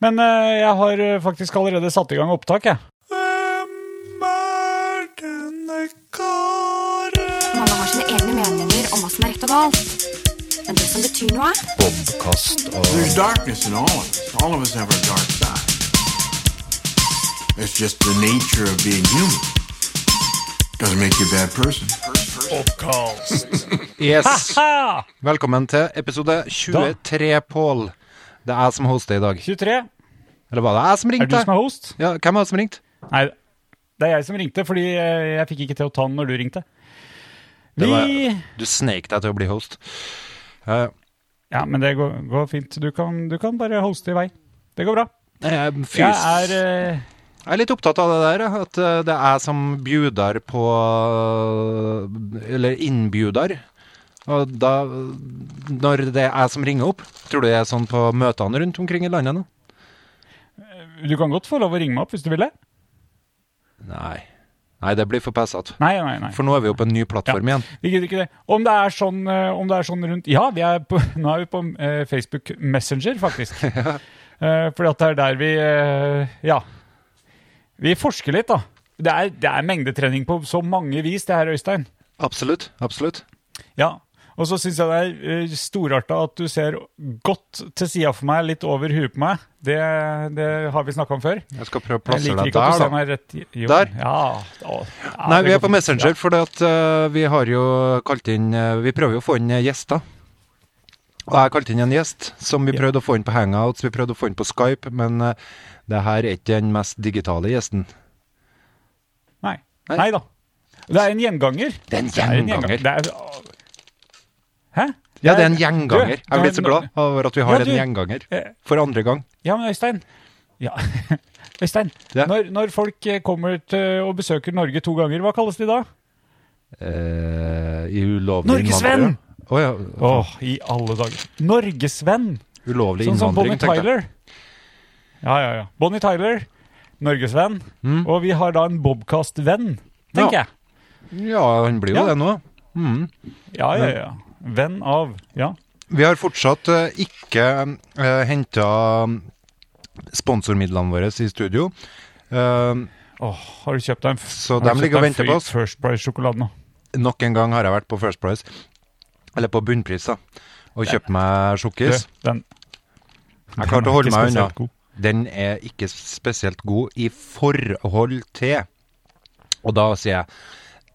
Men eh, jeg har eh, faktisk allerede satt i gang opptak, jeg. Mange har sine egne meninger om hva som er rett og galt. Men det som betyr noe, There's darkness in all of us. All of us have our dark side. It's just the nature of being human. Doesn't make you a bad person. Yes. Velkommen til episode 23, Pål. Det er jeg som hoster i dag. 23. Eller var det jeg som Er det du som er host? Ja, hvem var det som ringte? Nei, det er jeg som ringte, fordi eh, jeg fikk ikke til å ta den når du ringte. Vi var- Du snek deg til å bli host. Uh, Ja, men det går, går fint. Du kan, du kan bare hoste i vei. Det går bra. jeg, Jeg er uh, jeg er litt opptatt av det der, at det er jeg som bjuder på Eller innbjuder. Og da Når det er jeg som ringer opp, tror du det er sånn på møtene rundt omkring i landet nå? Du kan godt få lov å ringe meg opp hvis du vil det. Nei. Nei, det blir for pessete. For nå er vi jo på en ny plattform igjen. Vi gidder ikke det. Om det er sånn, eh, om det er sånn rundt Ja, vi er på, nå er vi på eh, Facebook Messenger, faktisk. ja. fordi at det er der vi eh, Ja. Vi forsker litt, da. Det er, det er mengdetrening på så mange vis, det her, Øystein. Absolutt. Absolutt. Ja. Og så syns jeg det er uh, storarta at du ser godt til sida for meg, litt over huet på meg. Det, det har vi snakka om før. Jeg skal prøve å plassere deg der, da. rett jo, Der? Ja. Å, ja, Nei, vi er på. Messenger, for vi har jo kalt inn uh, Vi prøver jo å få inn eh, gjester. Og jeg kalte inn en gjest som vi prøvde å få inn på Hangouts, vi prøvde å få inn på Skype, men uh, det her er ikke den mest digitale gjesten. Nei. Nei da. Det er en gjenganger. Det er en gjenganger. Det er en gjenganger. Det er, Hæ? Ja, det er en gjenganger. Jeg er blitt så glad over at vi har Ja, en gjenganger. Eh, For andre gang. Ja, men Øystein. Ja. Øystein, Ja. når, når folk eh, kommer til og besøker Norge to ganger, hva kalles de da? Eh, ulovlig Norgesvenn! innvandring. oh, ja. Åh, i alle dager. Norgesvenn! Ulovlig Sånn som Bonnie. Tyler. Ja, ja, ja. Bonnie Tyler, norgesvenn. Mm. Og vi har da en Bobcast-venn, tenker Ja. jeg. Ja, han blir jo det nå. Mm. Ja, ja, ja. Venn av. Ja. Vi har fortsatt uh, ikke uh, henta sponsormidlene våre i studio. Uh, Åh, har du kjøpt deg en Så dem ligger og venter på oss. First Price-sjokolade nok en gang har jeg vært på First Price, eller på bunnpris, da, og kjøpt meg sjokkis. den Jeg klarte å holde meg unna. Den er ikke spesielt god i forhold til Og da sier jeg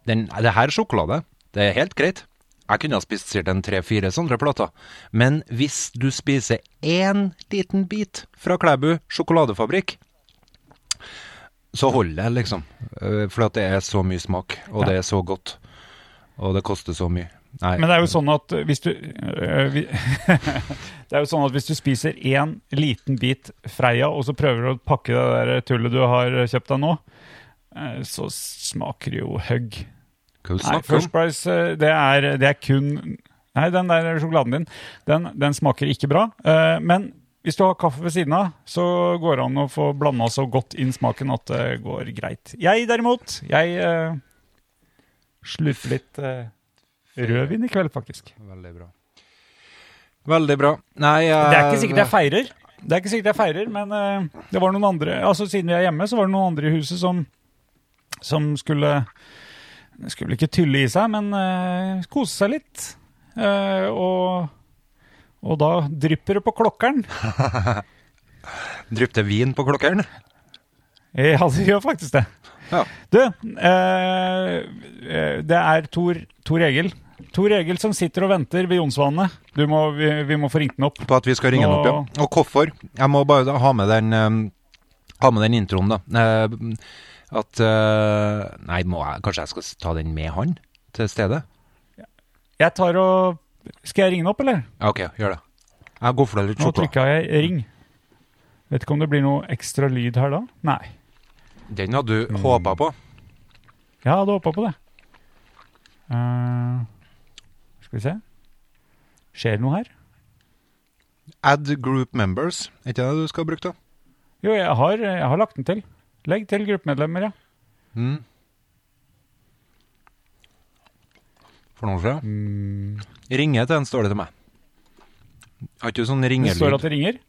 den, Det her er sjokolade. Det er helt greit. Jeg kunne ha spist sikkert en tre-fire sånne plater. Men hvis du spiser én liten bit fra Klæbu sjokoladefabrikk, så holder det, liksom. Eh, For at det er så mye smak, og det er så godt. Og det koster så mye. Nei. Men det er jo sånn at hvis du øh, Det er jo sånn at hvis du spiser én liten bit Freia, og så prøver du å pakke det der tullet du har kjøpt deg nå, eh, så smaker det jo høgg. Hva du Nei, First? Price, eh, det er, det er kun Nei, den der sjokoladen din, den, den smaker ikke bra. Uh, Men hvis du har kaffe ved siden av, så går det an å få blanda så godt inn smaken at det går greit. Jeg derimot, jeg uh, slurper litt uh, rødvin i kveld, faktisk. Veldig bra. Veldig bra. Nei Det er ikke sikkert jeg feirer, Det er ikke sikkert jeg feirer, men det var noen andre Altså Siden vi er hjemme, så var det noen andre i huset som, som skulle Skulle vel ikke tylle i seg, men uh, kose seg litt. Uh, og, og da drypper det på klokkeren. Drypp det vin på klokkeren? Ja, det gjør faktisk det. Ja. Du, eh, det er Tor, Tor Egil. Tor Egil som sitter og venter ved Jonsvannet. Du må, vi, vi må få ringt den opp. På at vi skal ringe den opp, ja. Og hvorfor? Jeg må bare ha med den, um, ha med den introen, da. Eh, at uh, Nei, må jeg, kanskje jeg skal ta den med han til stedet? Jeg tar og Skal jeg ringe den opp, eller? Ja, OK, gjør det. Jeg går for deg litt Nå sjokolade. trykka jeg ring. Vet ikke om det blir noe ekstra lyd her da? Nei. Den hadde Mm. du håpa på. Jeg hadde håpa på det. Uh, skal vi se. Skjer det noe her? Add group members. Er ikke det du skal bruke, da? Jo, jeg har, jeg har lagt den til. Legg til gruppemedlemmer, ja. Mm. For noe siden. Mm. Ringe til den, står det til meg. Har ikke du sånn Det står at det ringer.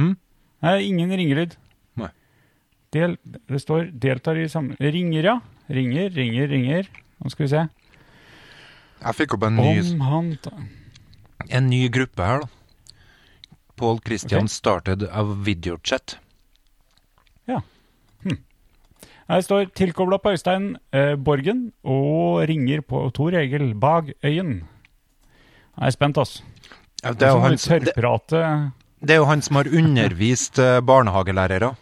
Mm. Nei, ingen ringelyd. Nei. Del, det står 'deltar i samme Ringer, ja. Ringer, ringer, ringer. Nå skal vi se. Jeg fikk opp en ny, Om han ta... en ny gruppe her, da. Pål Christian okay. started a videochat. Her står 'tilkobla på Øystein eh, Borgen' og ringer på Tor Egil Bagøyen. Jeg er spent, altså. Ja, Det er, han, det, det er jo han som har undervist eh, barnehagelærere.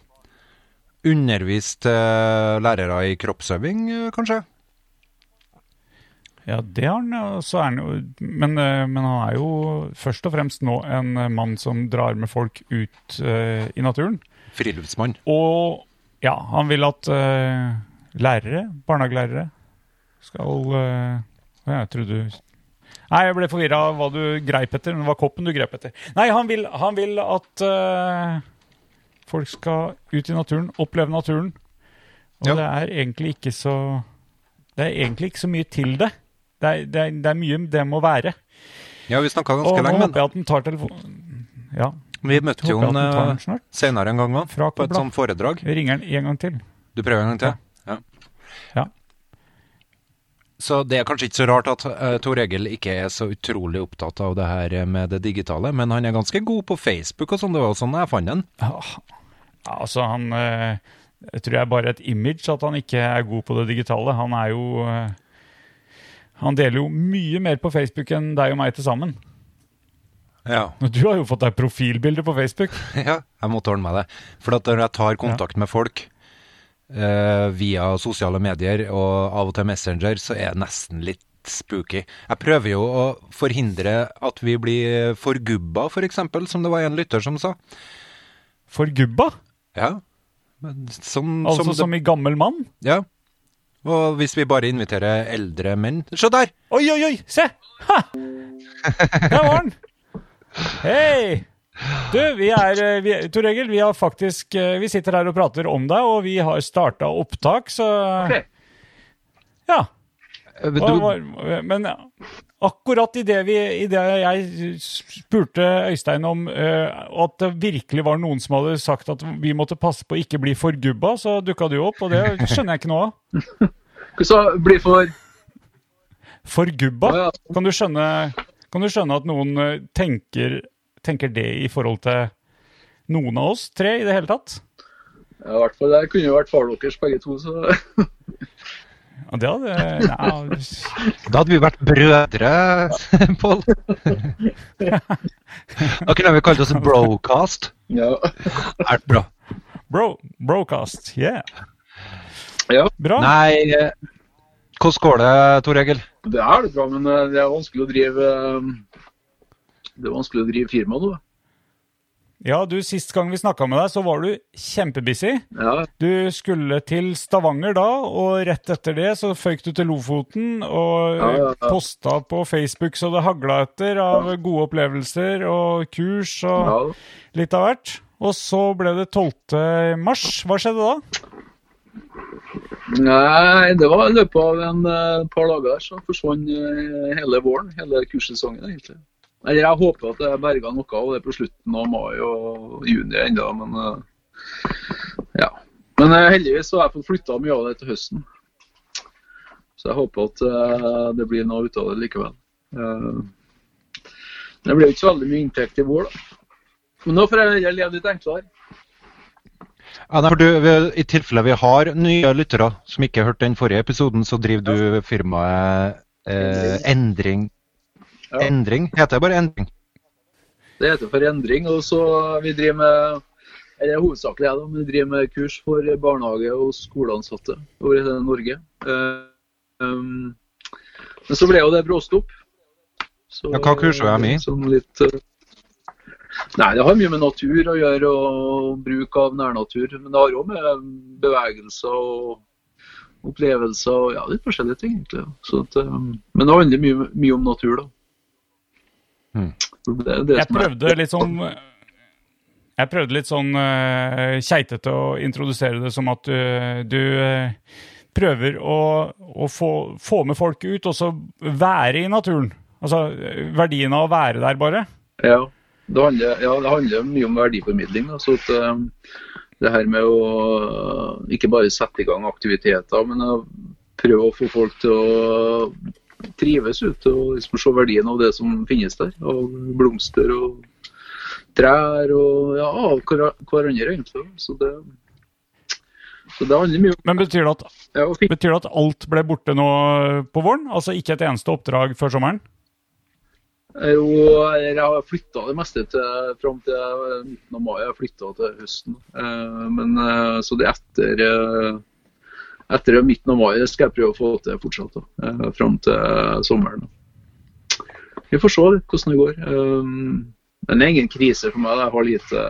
Undervist eh, lærere i kroppsøving, eh, kanskje? Ja, det har han. Så han jo men, men han er jo først og fremst nå en mann som drar med folk ut eh, i naturen. Friluftsmann. Og ja, han vil at uh, lærere, barnehagelærere, skal uh, Jeg trodde du Nei, jeg ble forvirra av hva du greip etter. Men det var koppen du grep etter. Nei, han vil, han vil at uh, folk skal ut i naturen, oppleve naturen. Og Ja. det er egentlig ikke så Det er egentlig ikke så mye til det. Det er, det er, det er mye det må være. Ja, vi snakka Og ganske nå lenge, håper men jeg at han tar telefonen Ja, vi møtte jo han eh, senere en gang òg, på et sånt foredrag. Vi ringer han en gang til. Du prøver en gang til? Ja. Ja. Så det er kanskje ikke så rart at uh, Tor Egil ikke er så utrolig opptatt av det her med det digitale, men han er ganske god på Facebook og sånn. Det var jo sånn jeg fant han. Ja, altså han uh, Jeg tror jeg bare et image at han ikke er god på det digitale. Han er jo uh, Han deler jo mye mer på Facebook enn deg og meg til sammen. Ja. Du har jo fått deg profilbilde på Facebook. ja, jeg måtte ordne meg det. For at når jeg tar kontakt med folk uh, via sosiale medier og av og til Messenger, så er det nesten litt spooky. Jeg prøver jo å forhindre at vi blir forgubba, f.eks., for eksempel, som det var en lytter som sa. Forgubba? Ja. Som, Altså som det, som i gammel mann? Ja. Og hvis vi bare inviterer eldre menn Se der! Oi, oi, oi! Se! Ha! Der var han! Hei! Du, vi er eh, vi, Tor Egil, vi har faktisk eh, Vi sitter her og prater om deg, og vi har starta opptak, så Ja. Du, Hva Men akkurat i det, vi, i det jeg spurte Øystein om eh, at det virkelig var noen som hadde sagt at vi måtte passe på å ikke bli forgubba, så dukka du opp, og det skjønner jeg ikke noe av. Hva sa bli for For gubba? ja. Kan, du skjønne, kan du skjønne at noen eh, tenker, tenker det i forhold til noen av oss tre i det hele tatt? Ja, i hvert fall det kunne jo vært far deres begge to, så Ja, det hadde ja, Da hadde vi vært brødre, Pål. da kunne vi kalt oss Brocast. ja. Er bra? Bro, Brocast, yeah. ja. Bra. Nei, eh, hvordan går det, Tor Egil? Det er det bra, men eh, det er vanskelig å drive eh, Det er vanskelig å drive firma nå. Ja, du, Sist gang vi snakka med deg, så var du kjempebusy. Ja, Du skulle til Stavanger da, og rett etter det så føyk du til Lofoten og Ja, ja, ja. posta på Facebook så det hagla etter av gode opplevelser og kurs og ja. litt av hvert. Og så ble det 12. mars. Hva skjedde da? Nei, det var i løpet av en uh, par dager så forsvant uh, hele våren, hele kurssesongen egentlig. Eller jeg håper at jeg berga noe av det på slutten av mai og juni ennå, men uh, ja. Men heldigvis så har jeg fått flytta mye av det til høsten. Så jeg håper at det blir noe ut av det likevel. Det blir jo ikke så veldig mye inntekt i vår, da. Men nå får jeg leve litt enklere. Ja, nei, for du, vi, I tilfelle vi har nye lyttere som ikke hørte den forrige episoden, så driver du firmaet eh, Endring. Ja. Endring? Heter det bare Endring? Det heter for endring. Og så vi driver med eller hovedsakelig jeg da, men vi driver med kurs for barnehage- og skoleansatte over hele Norge. Eh, um, men så ble jo det bråstopp. Så, Ja, hva kurset er jeg med i? Sånn litt, eh, nei, det har mye med natur å gjøre og bruk av nærnatur. Men det har òg med bevegelser og opplevelser og ja, litt forskjellige ting, egentlig. Så at, eh, men det handler mye, mye om natur, da. Mm. Det er det Jeg er- prøvde litt sånn Jeg prøvde litt sånn uh, keitete å introdusere det som at du, du uh, prøver å, å få, få med folk ut, og så være i naturen. Altså eh, verdien av å være der, bare. Ja. Det handler, ja, det handler mye om verdiformidling. Da, så at, eh, det her med å eh, ikke bare sette i gang aktiviteter, men å prøve å få folk til å trives ute og liksom se verdien av det som finnes der. Og blomster og trær og ja, av hverandre, egentlig. Så det, så det handler mye om Men betyr det, at, ja, betyr det at alt ble borte nå på våren? Altså ikke et eneste oppdrag før sommeren? Jo, jeg har flytta det meste til, fram til midten av mai. Jeg har flytta til høsten. Eh, Men eh, så det er etter, eh, etter midten av mai skal jeg prøve å få til fortsatt. da, eh, Fram til sommeren. Vi får se hvordan det går. Eh, Men det er ingen krise for meg. Jeg har lite,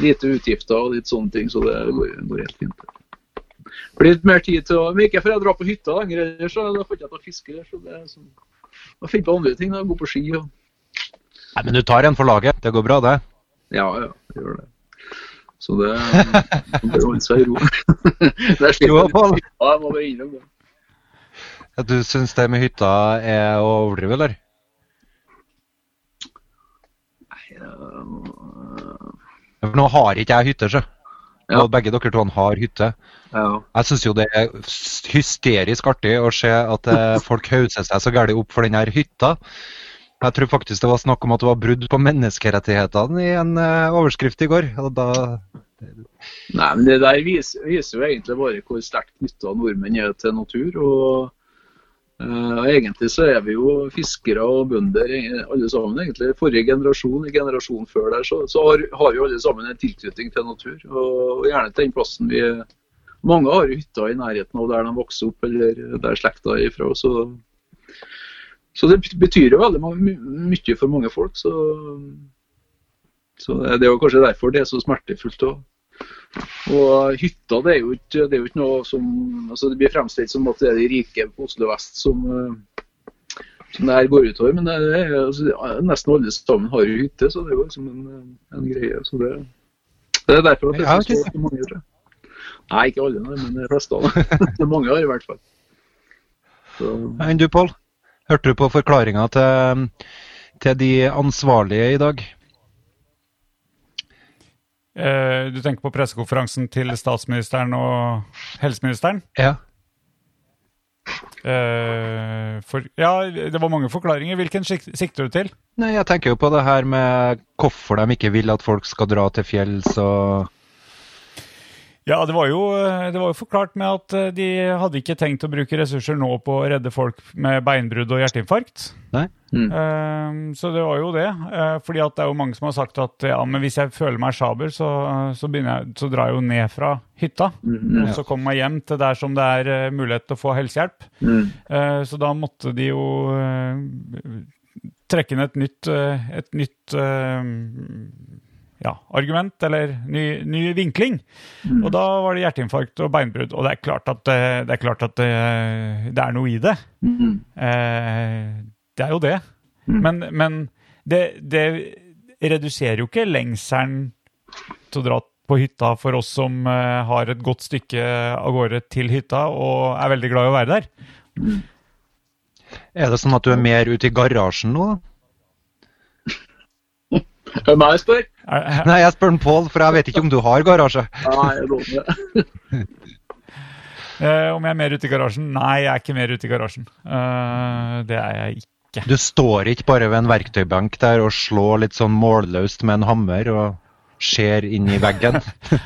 lite utgifter og litt sånne ting, så det går, går helt fint. Det blir litt mer tid til å Men ikke for jeg drar på hytta lenger, ellers får ikke jeg til å fiske. Så det er sånn å finne på andre ting. da, Gå på ski og Nei, men du tar en for laget. Det går bra, det. Ja, ja, det gjør det. Så det bør holde seg i ro. Det er slik- Jo, Pål. Ja, jeg må bare innrømme det. Du syns det med hytta er å overdrive, eller? For Nå har ikke jeg hytte, sjø. Ja. Og begge dere to har hytte. Ja. Jeg syns jo det er hysterisk artig å se at eh, folk hauser seg så gærent opp for den her hytta. Jeg tror faktisk det var snakk om at det var brudd på menneskerettighetene i en eh, overskrift i går. Og da Nei, men Det der viser, viser jo egentlig bare hvor sterkt knytta nordmenn er til natur. og eh, Egentlig så er vi jo fiskere og bønder alle sammen. egentlig. Forrige generasjon, i generasjonen før der, så, så har, har jo alle sammen en tilknytning til natur. Og gjerne til den plassen vi Mange har jo hytter i nærheten av der de vokser opp, eller der slekta er ifra. Så, så det betyr jo veldig mange, my- mye for mange folk. Så, så det er jo kanskje derfor det er så smertefullt. også. Og hytta det er jo ikke, det er jo ikke noe som altså Det blir fremstilt som at det er de rike på Oslo vest som, eh, som det her går utover. Men det er, altså, nesten alle sammen har jo hytte, så det er jo liksom en, en greie. Så det, det er derfor at det er så mange. Tror jeg. Nei, ikke alle, men de fleste. Det er mange har i hvert fall. Enn du, Pål? Hørte du på forklaringa til, til de ansvarlige i dag? Eh, du tenker på pressekonferansen til statsministeren og helseministeren? Ja. Eh, for, ja, det var mange forklaringer. Hvilken sikter du til? Nei, jeg tenker jo på det her med hvorfor de ikke vil at folk skal dra til fjells og Ja, det var, jo, det var jo forklart med at eh, de hadde ikke tenkt å bruke ressurser nå på å redde folk med beinbrudd og hjerteinfarkt. Nei? Eh, så det var jo det. Eh, fordi at det er jo mange som har sagt at ja, men hvis jeg føler meg sjaber, så, så, jeg, så drar jeg jo ned fra hytta. Og så kommer jeg hjem til der som det er eh, mulighet til å få helsehjelp. mm, Eh, så da måtte de jo eh, trekke inn et nytt, eh, et nytt eh, ja, argument, eller ny, ny vinkling. Og da var det hjerteinfarkt og beinbrudd. Og det er klart at, eh, det, er, klart at det, det er noe i det. mm, Eh, det er jo det. Men, men det, det reduserer jo ikke lengselen til å dra på hytta for oss som eh, har et godt stykke av gårde til hytta og er veldig glad i å være der. Er det sånn at du er mer ute i garasjen nå? Da? Er det meg jeg spør? Nei, jeg spør en Pål, for jeg vet ikke om du har garasje. Nei, jeg lover det. eh, om jeg er mer ute i garasjen? Nei, jeg er ikke mer ute i garasjen. Uh, det er jeg ikke. Du står ikke bare ved en verktøybenk der og slår litt sånn målløst med en hammer og ser inn i veggen.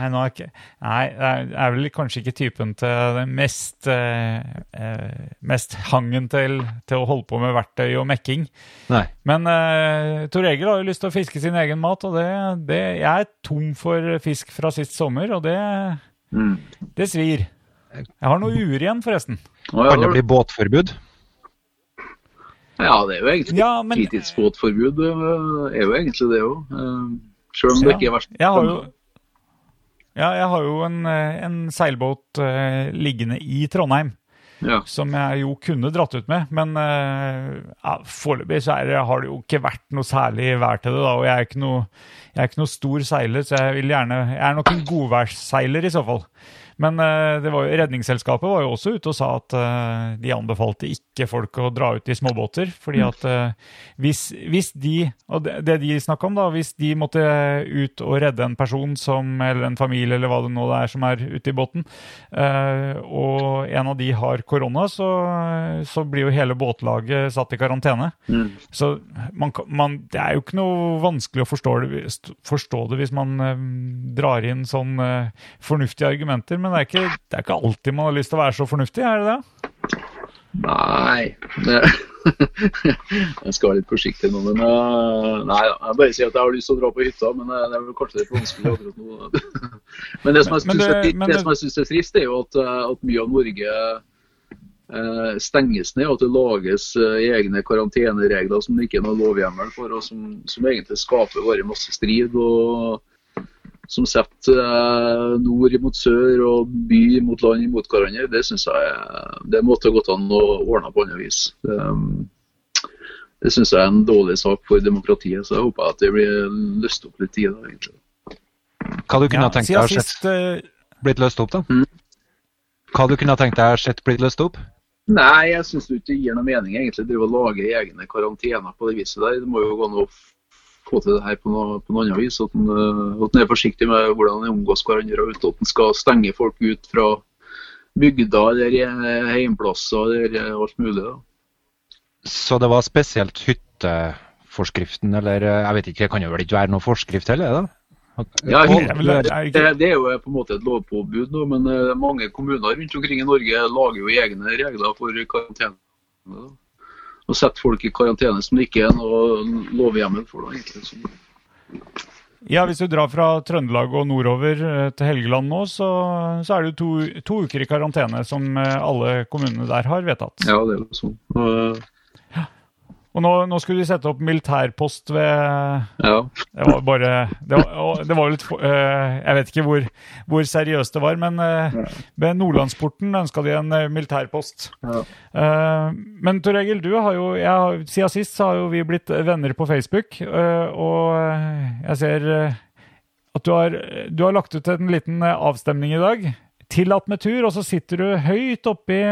Nei, nå er ikke, nei, jeg er vel kanskje ikke typen til den mest, eh, eh, mest hangen til, til å holde på med verktøy og mekking. Nei. Men eh, Tor Egil har jo lyst til å fiske sin egen mat, og det, det, jeg er tom for fisk fra sist sommer, og det, Mm. det svir. Jeg har noe ur igjen, forresten. Å, ja, Kan det bli båtforbud? Ja, det er jo egentlig Ja, men fritidsbåtforbud. øh, er jo egentlig det òg. Selv om det ikke er verst. jeg har jo, ja, jeg har jo en, eh, en seilbåt uh, liggende i Trondheim. Ja. som jeg jo kunne dratt ut med. Men uh, ja, foreløpig så det, har det jo ikke vært noe særlig vær til det. da, Og jeg er ikke noe, jeg er ikke noe stor seiler, så jeg vil gjerne Jeg er nok en godværsseiler i så fall. Men eh, det var, jo- Redningsselskapet var jo også ute og sa at eh, de anbefalte ikke folk å dra ut i småbåter. fordi at eh, hvis, hvis de, og det, det de snakka om, da, hvis de måtte ut og redde en person som, eller en familie eller hva det nå er som er ute i båten, og en av de har korona, så, så blir jo hele båtlaget satt i karantene. Mm. Så man, man, det er jo ikke noe vanskelig å forstå det, forstå det hvis man drar inn sånn fornuftige argumenter, men det er, ikke, det er ikke alltid man har lyst til å være så fornuftig, er det det? Nei Jeg skal være litt forsiktig nå, men eh, Nei. Jeg bare sier at jeg har lyst til å dra på hytta, men eh, det er vel kanskje litt vanskelig akkurat nå. Men det som jeg Men- men syns er, det- men er trist, er jo at, eh, at mye av Norge stenges ned, og at det lages egne karanteneregler som det ikke er noen lovhjemmel for, og som, som egentlig skaper bare masse strid. og som setter eh, nord mot sør og by mot land mot hverandre, det synes jeg det måtte gått an å ordne på annet vis. Det, um, det syns jeg er en dårlig sak for demokratiet, så jeg håper at det blir løst opp litt i det. egentlig. Hva du kunne Ja, tenkt deg har sett eh, blitt løst opp, da? Mm. Hva du kunne tenkt deg har sett blitt løst opp? Nei, jeg syns det ikke gir noe mening egentlig å lage egne karantener på det viset der. Det må jo gå an å få til det her på noe, på noe annet vis. At en, eh, at en er forsiktig med hvordan en omgås hverandre, og uten at en skal stenge folk ut fra bygder eller eh, heimplasser eller alt mulig. da. Så det var spesielt hytteforskriften, eller eh, jeg vet ikke, det kan jo vel ikke være noe forskrift heller? da? Ja, det er jo på en måte et lovpåbud nå, men eh, mange kommuner rundt omkring i Norge lager jo egne regler for karantene. Da. Og setter folk i karantene som det ikke er noe lovhjemmel for. da, egentlig. Ja, Hvis du drar fra Trøndelag og nordover eh, til Helgeland nå, så, så er det jo to, to uker i karantene som eh, alle kommunene der har vedtatt. ja, det er jo sånn. Og, Og nå, nå skulle de sette opp militærpost ved ja. Det var bare Det var, det var litt eh, Jeg vet ikke hvor, hvor seriøst det var, men uh, ved Nordlandsporten ønska de en eh, militærpost. Ja. Uh, men Tor Egil, du har jo jeg, Siden sist så har jo vi blitt venner på Facebook, og jeg ser at du har, du har lagt ut en liten avstemning i dag. Tillatt med tur, og så sitter du høyt oppi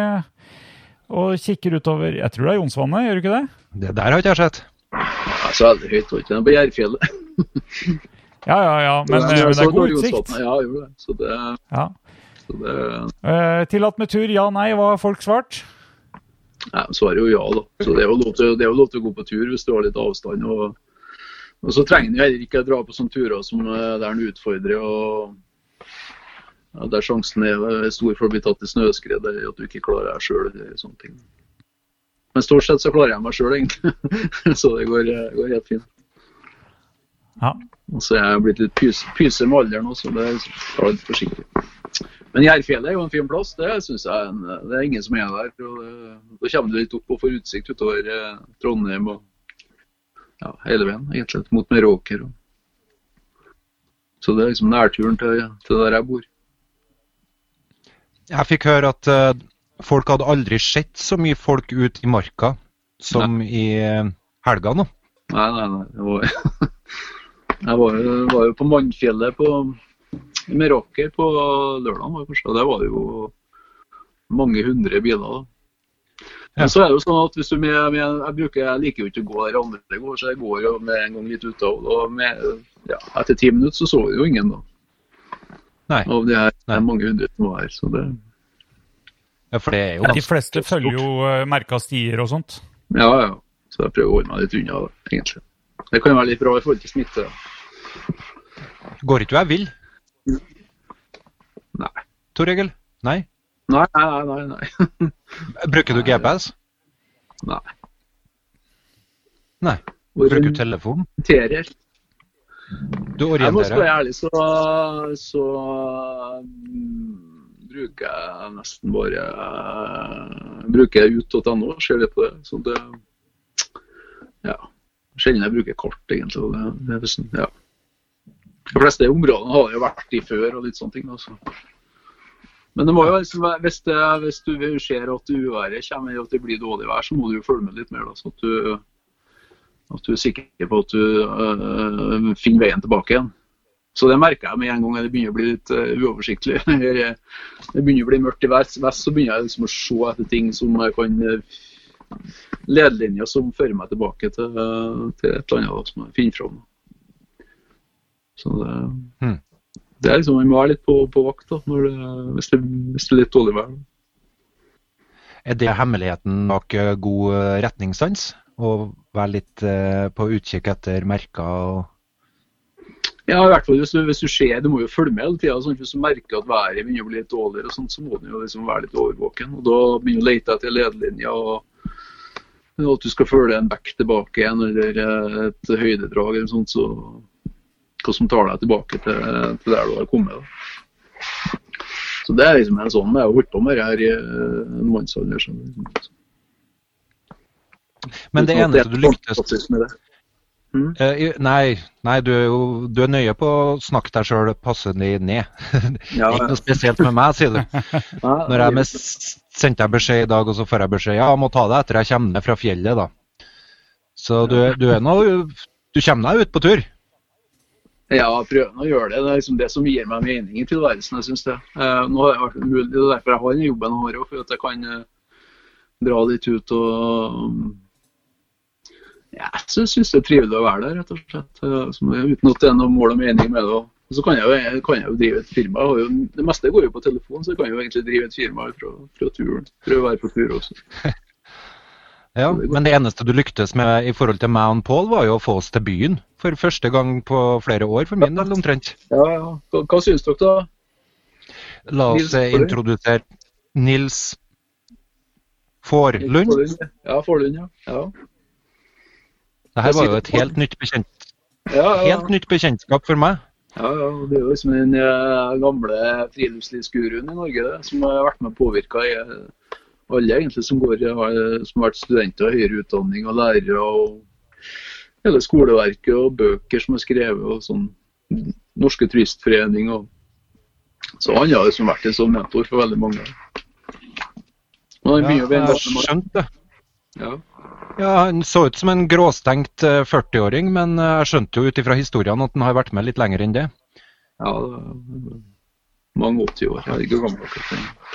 og kikker utover Jeg tror det er Jonsvannet, gjør du ikke det? Det der har ikke jeg sett. ja, så veldig høyt, var ikke det? På Jærfjellet. Ja, ja, ja, men, eh, men det er god utsikt. Ja, jo, det. Så det, Ja. så det Eh, tillatt med tur, ja, nei, hva har folk svart? Nei, Svaret er jo ja, da. Så det er jo lov til, det er jo lov til å gå på tur hvis du har litt avstand. Og, og så trenger du heller ikke dra på sånne turer som eh, der en utfordrer og ja, der sjansen er stor for å bli tatt i snøskred eller at du ikke klarer deg sjøl. sånne ting. Men stort sett så klarer jeg meg sjøl, egentlig. så det går, eh, går helt fint. Ja. Og så er jeg blitt litt pys, pyse med alderen også, så det er jeg litt forsiktig. Men Jærfjellet er jo en fin plass. Det synes jeg er en, det er ingen som er der. og det, Da kommer du litt opp og får utsikt utover eh, Trondheim og ja, hele veien, egentlig, mot Meråker. Og. Så det er liksom nærturen til, til der jeg bor. Jeg fikk høre at eh, folk hadde aldri sett så mye folk ut i marka som i eh, helga nå. Nei, nei, nei. Det var, jeg var, jo- var jo på Mannfjellet på Meråker på lørdag, det. Og der var det jo mange hundre biler. da. Ja. Men så er det jo sånn at hvis du med, med jeg, bruker, jeg liker jo ikke å gå der andre går, så jeg går jo med en gang litt utover. og med, ja, Etter ti minutter så så vi jo ingen da, Nei. av de her Nei. mange hundre som var her. Så det, Ja, for det er jo De fleste stort. følger jo uh, merka stier og sånt. ja, ja. Så jeg prøver å holde meg litt unna, da, egentlig. Det kan være litt bra i forhold til smitte. Går ikke du jeg vill? Nei. Tor Egil? Nei? Nei, nei, nei. nei. Bruker du GPS? nei. Nei. Bruker du telefon? Orienterer. Du Jeg må være ærlig, så, så mm, bruker jeg nesten bare bruker Bruker ut.no ser litt på det. Så det Ja. Sjelden jeg bruker kart, egentlig. Det, det liksom, ja. De fleste områdene har jeg vært i før og litt sånne ting. Også. Men det må jo liksom, hvis, det, hvis du ser at uværet kommer, og det blir dårlig vær, så må du jo følge med litt mer. Da, så at du, at du er sikker på at du øh, finner veien tilbake igjen. Så det merker jeg med en gang det begynner å bli litt uh, uoversiktlig. det begynner å bli mørkt i vest, vest, så begynner jeg liksom å se etter ting som kan uh, Ledelinjer som fører meg tilbake til, til et eller annet som jeg finner fram. Så det, mm. det er liksom, Man må være litt på, på vakt da, det, hvis, det, hvis det er litt dårlig vær. Er det hemmeligheten bak eh, god eh, retningssans? Å være litt eh, på utkikk etter merker og Ja, i hvert fall hvis du, hvis du ser, du må jo følge med hele tida. Sånn, hvis du merker at været begynner å bli litt dårligere, og sånt, så må du jo liksom være litt overvåken. og Da begynner du å lete etter ledelinja. og At du skal følge en back tilbake igjen, eller eh, et høydedrag eller sånt, så hva som tar deg tilbake til, til der du har kommet. da. Så Det er liksom en sånn jeg har holdt på med det her i eh, en mannsalder. Men det eneste du lyktes med det. Eh, Nei, nei du, er jo, du er nøye på å snakke deg sjøl passende ned. Ja, Ikke noe spesielt med meg, sier du. ja, Når jeg sendte deg beskjed i dag, og så får jeg beskjed ja, jeg må ta deg etter jeg kommer ned fra fjellet, da. Så du, du er nå Du kommer deg ut på tur. Ja, prøve å gjøre det. Det er liksom det som gir meg mening i tilværelsen. jeg synes det. Eh, nå har jeg vært mulig, Det er derfor jeg har den jobben jeg har for at jeg kan eh, dra litt ut og ja, så jeg syns det er trivelig å være der, rett og slett. Eh, som, uten at det er noe mål og mening med det. Og så kan jeg, jo, kan jeg jo drive et firma. og jo, det meste går jo på telefon, så jeg kan jo egentlig drive et firma fra, fra turen. Prøve å være på tur også. Ja, Men det eneste du lyktes med i forhold til meg og Pål, var jo å få oss til byen. For første gang på flere år, for min del omtrent. Ja, ja. Hva, hva syns dere, da? La oss Nils introdusere Nils. Forlund? Ja, Forlund, ja. ja. Det her var jo et helt nytt, bekjent, ja, ja. helt nytt bekjentskap for meg. Ja, ja, det er jo liksom den eh, gamle friluftslivsguruen i Norge det, som har vært med og påvirka alle egentlig som, går, har, som har vært studenter av høyere utdanning og lærere og hele skoleverket og bøker som er skrevet og sånn Norske Turistforening og Så han har liksom vært en sånn mentor for veldig mange. Og han Ja, begynner å bli en jeg mann. skjønte det. Ja. Ja, Han så ut som en gråstengt eh, 40-åring, men eh, jeg skjønte jo ut ifra historiene at han har vært med litt lenger enn det. ja, mange 80 år. Jeg er ikke gammel nok.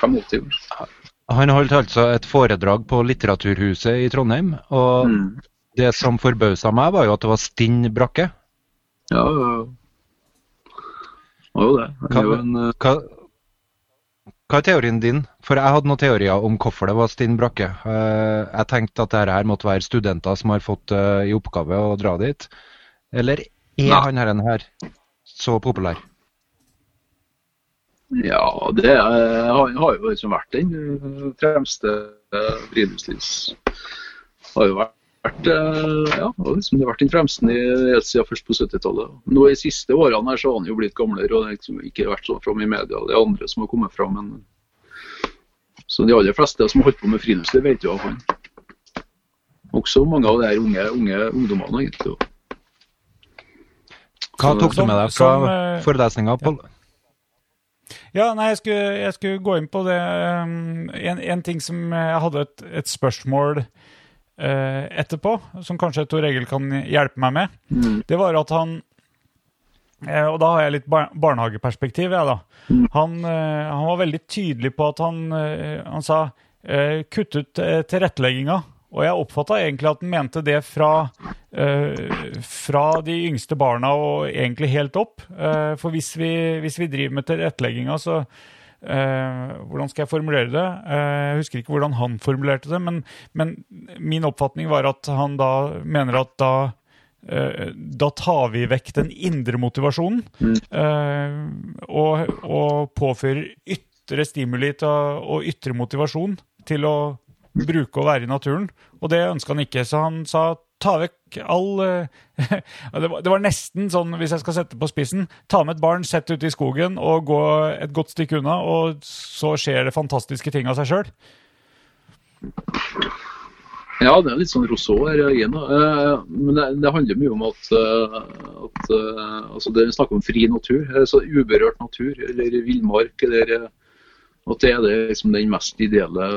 85 år. Han holdt altså et foredrag på Litteraturhuset i Trondheim, og Mm. det som forbausa meg, var jo at det var stinn brakke. Ja, ja. ja. Det var jo det. Han er jo en, eh, Hva, hva er teorien din? For jeg hadde noen teorier om hvorfor det var stinn brakke. Eh, Jeg tenkte at dette her måtte være studenter som har fått eh, i oppgave å dra dit. Eller er Nei. han her, her så populær? Ja, det er, han har jo liksom vært den fremste friluftslivs... Har jo vært eh, ja, har liksom vært den fremste i, helt siden først på 70-tallet. Nå I siste årene her så har han jo blitt gamlere og det har liksom ikke vært sånn fram i media. Det er andre som har kommet fram. Men... Så de aller fleste som har holdt på med friluftsliv, vet jo av han. Også mange av de her unge, unge ungdommene. egentlig. Hva tok du med deg fra eh, forelesninga, Pål? Ja, nei, jeg skulle, jeg skulle gå inn på det um, En, en ting som jeg hadde et, et spørsmål etterpå, som kanskje Tor Egil kan hjelpe meg med. Mm. Det var at han eh, Og da har jeg litt bar barnehageperspektiv, jeg, da. Han, eh, han var veldig tydelig på at han, eh, han sa eh, kutt ut eh, tilrettelegginga. Og jeg oppfatta egentlig at han mente det fra, eh, fra de yngste barna og egentlig helt opp. Eh, for hvis vi, hvis vi driver med tilrettelegginga, så eh, Hvordan skal jeg formulere det? Eh, jeg husker ikke hvordan han formulerte det, men, men min oppfatning var at han da mener at da eh, da tar vi vekk den indre motivasjonen eh, og, og påfører ytre stimuli og ytre motivasjon til å bruke og være i naturen. Og det ønska han ikke, så han sa ta vekk all eh, det, var, nesten sånn, hvis jeg skal sette på spissen, ta med et barn, sett ut i skogen og gå et godt stykke unna, og så skjer det fantastiske ting av seg sjøl. Ja, det er litt sånn Rousseau her igjen. Eh, Men det, handler mye om at, eh, at altså det er snakk om fri natur. Så uberørt natur eller villmark. At det er det liksom den mest ideelle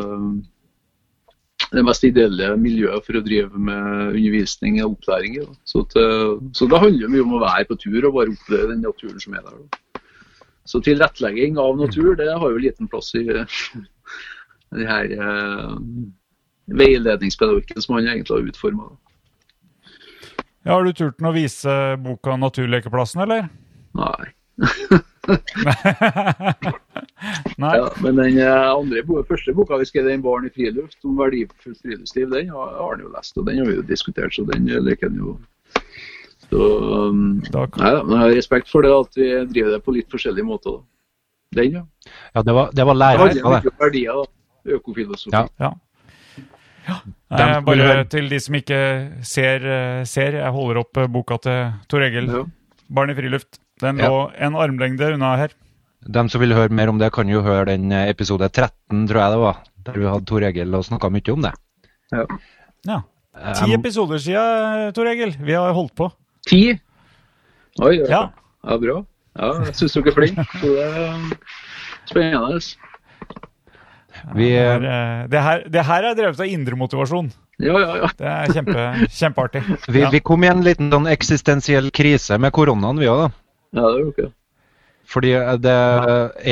det mest ideelle miljøet for å drive med undervisning og opplæring. Da. Så, til, så det handler mye om å være på tur og bare oppleve den naturen som er der. Da. Så tilrettelegging av natur det har jo liten plass i den her eh, veiledningspedagogikken som han egentlig har utforma. Ja, har du turt å vise boka 'Naturlekeplassen', eller? Nei. Nei. Ja, men den eh, andre første boka vi skrev, den 'Barn i friluft', om verdifullt friluftsliv, den har, han jo lest, og den har vi jo diskutert, så den eh, liker han jo. Så um, Da nei, men jeg har respekt for det at vi driver det på litt forskjellige måter. da. Den, ja. Ja, det var, det var lærer, Det var det. verdier. Økofilosofi. Ja. Ja. ja. Nei, bare til de som ikke ser, eh, ser jeg holder opp eh, boka til Tor Egil. Ja. 'Barn i friluft'. Den Ja. lå en armlengde unna her. De som vil høre mer om det, kan jo høre den eh, episode 13, tror jeg det var. Der vi hadde Tor Egil og snakka mye om det. Ja. ja. Ti episoder siden, Tor Egil. Vi har holdt på. Ti? Oi, ja. Ja. ja, bra. Ja, jeg syns dere er flinke. Det er spennende. vi, Det, eh, eh, det, her, det her er drevet av indre motivasjon. Ja, ja, ja. Det er kjempe, kjempeartig. vi, Ja. vi kom i en liten sånn eksistensiell krise med koronaen, vi òg, da. Ja det er jo ikke Fordi eh, det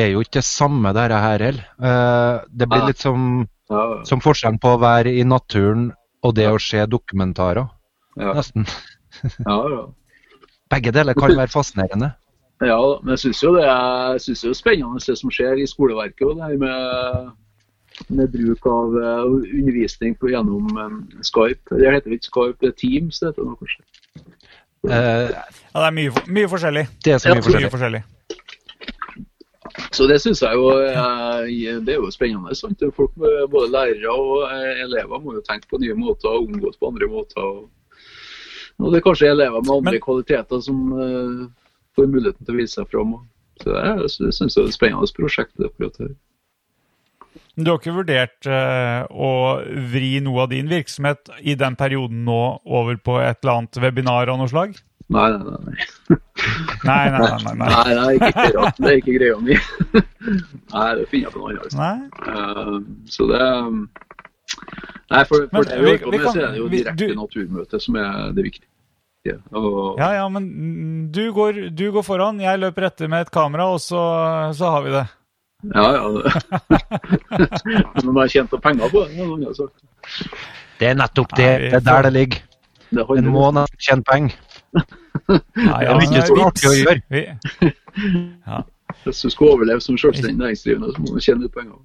er jo ikke det samme, dette her heller. Eh, Det blir litt som, som forskjellen på å være i naturen og det å se dokumentarer, ja. nesten. ja, ja. Begge deler kan være fascinerende. Ja, men jeg syns jo det er, synes jo det er spennende det som skjer i skoleverket. Og det her med, med bruk av eh, undervisning på, gjennom eh, Skype. Det heter ikke Skype, det er Teams. Det heter det nå kanskje. Eh, Ja, det er mye, mye forskjellig. Det er så Ja, mye Mye forskjellig. forskjellig. Så det syns jeg jo eh, det er jo spennende. Sant? Folk, både lærere og eh, elever må jo tenke på nye måter og omgås på andre måter. Og, og det er kanskje elever med andre Men- kvaliteter som uh, får muligheten til å vise seg fram. Så det, er- det syns jeg er et spennende prosjekt. det akkurat her. Du har ikke vurdert uh, å vri noe av din virksomhet i den perioden nå over på et eller annet webinar av noe slag? Nei, nei, nei. nei. Nei, nei, nei. nei, nei. Nei, ikke greia, det er ikke greia mi. Nei, det finner jeg på noe annet. Altså. Eh, så det Nei, for, for Men det, vi- vi, vi kan- så er det jo direkte du- naturmøte som er det viktige. Og, Ja, ja, men du går, du går foran, jeg løper etter med et kamera, og så, så har vi det. Ja, ja. Men jeg har tjent penger på det, det er nettopp det. Nei, Det er der det ligger. Det En måned må nesten tjene penger. Ja, Det er mye så artig å gjøre. Ja. Hvis du skal overleve som selvstendig næringsdrivende, så må du tjene litt penger.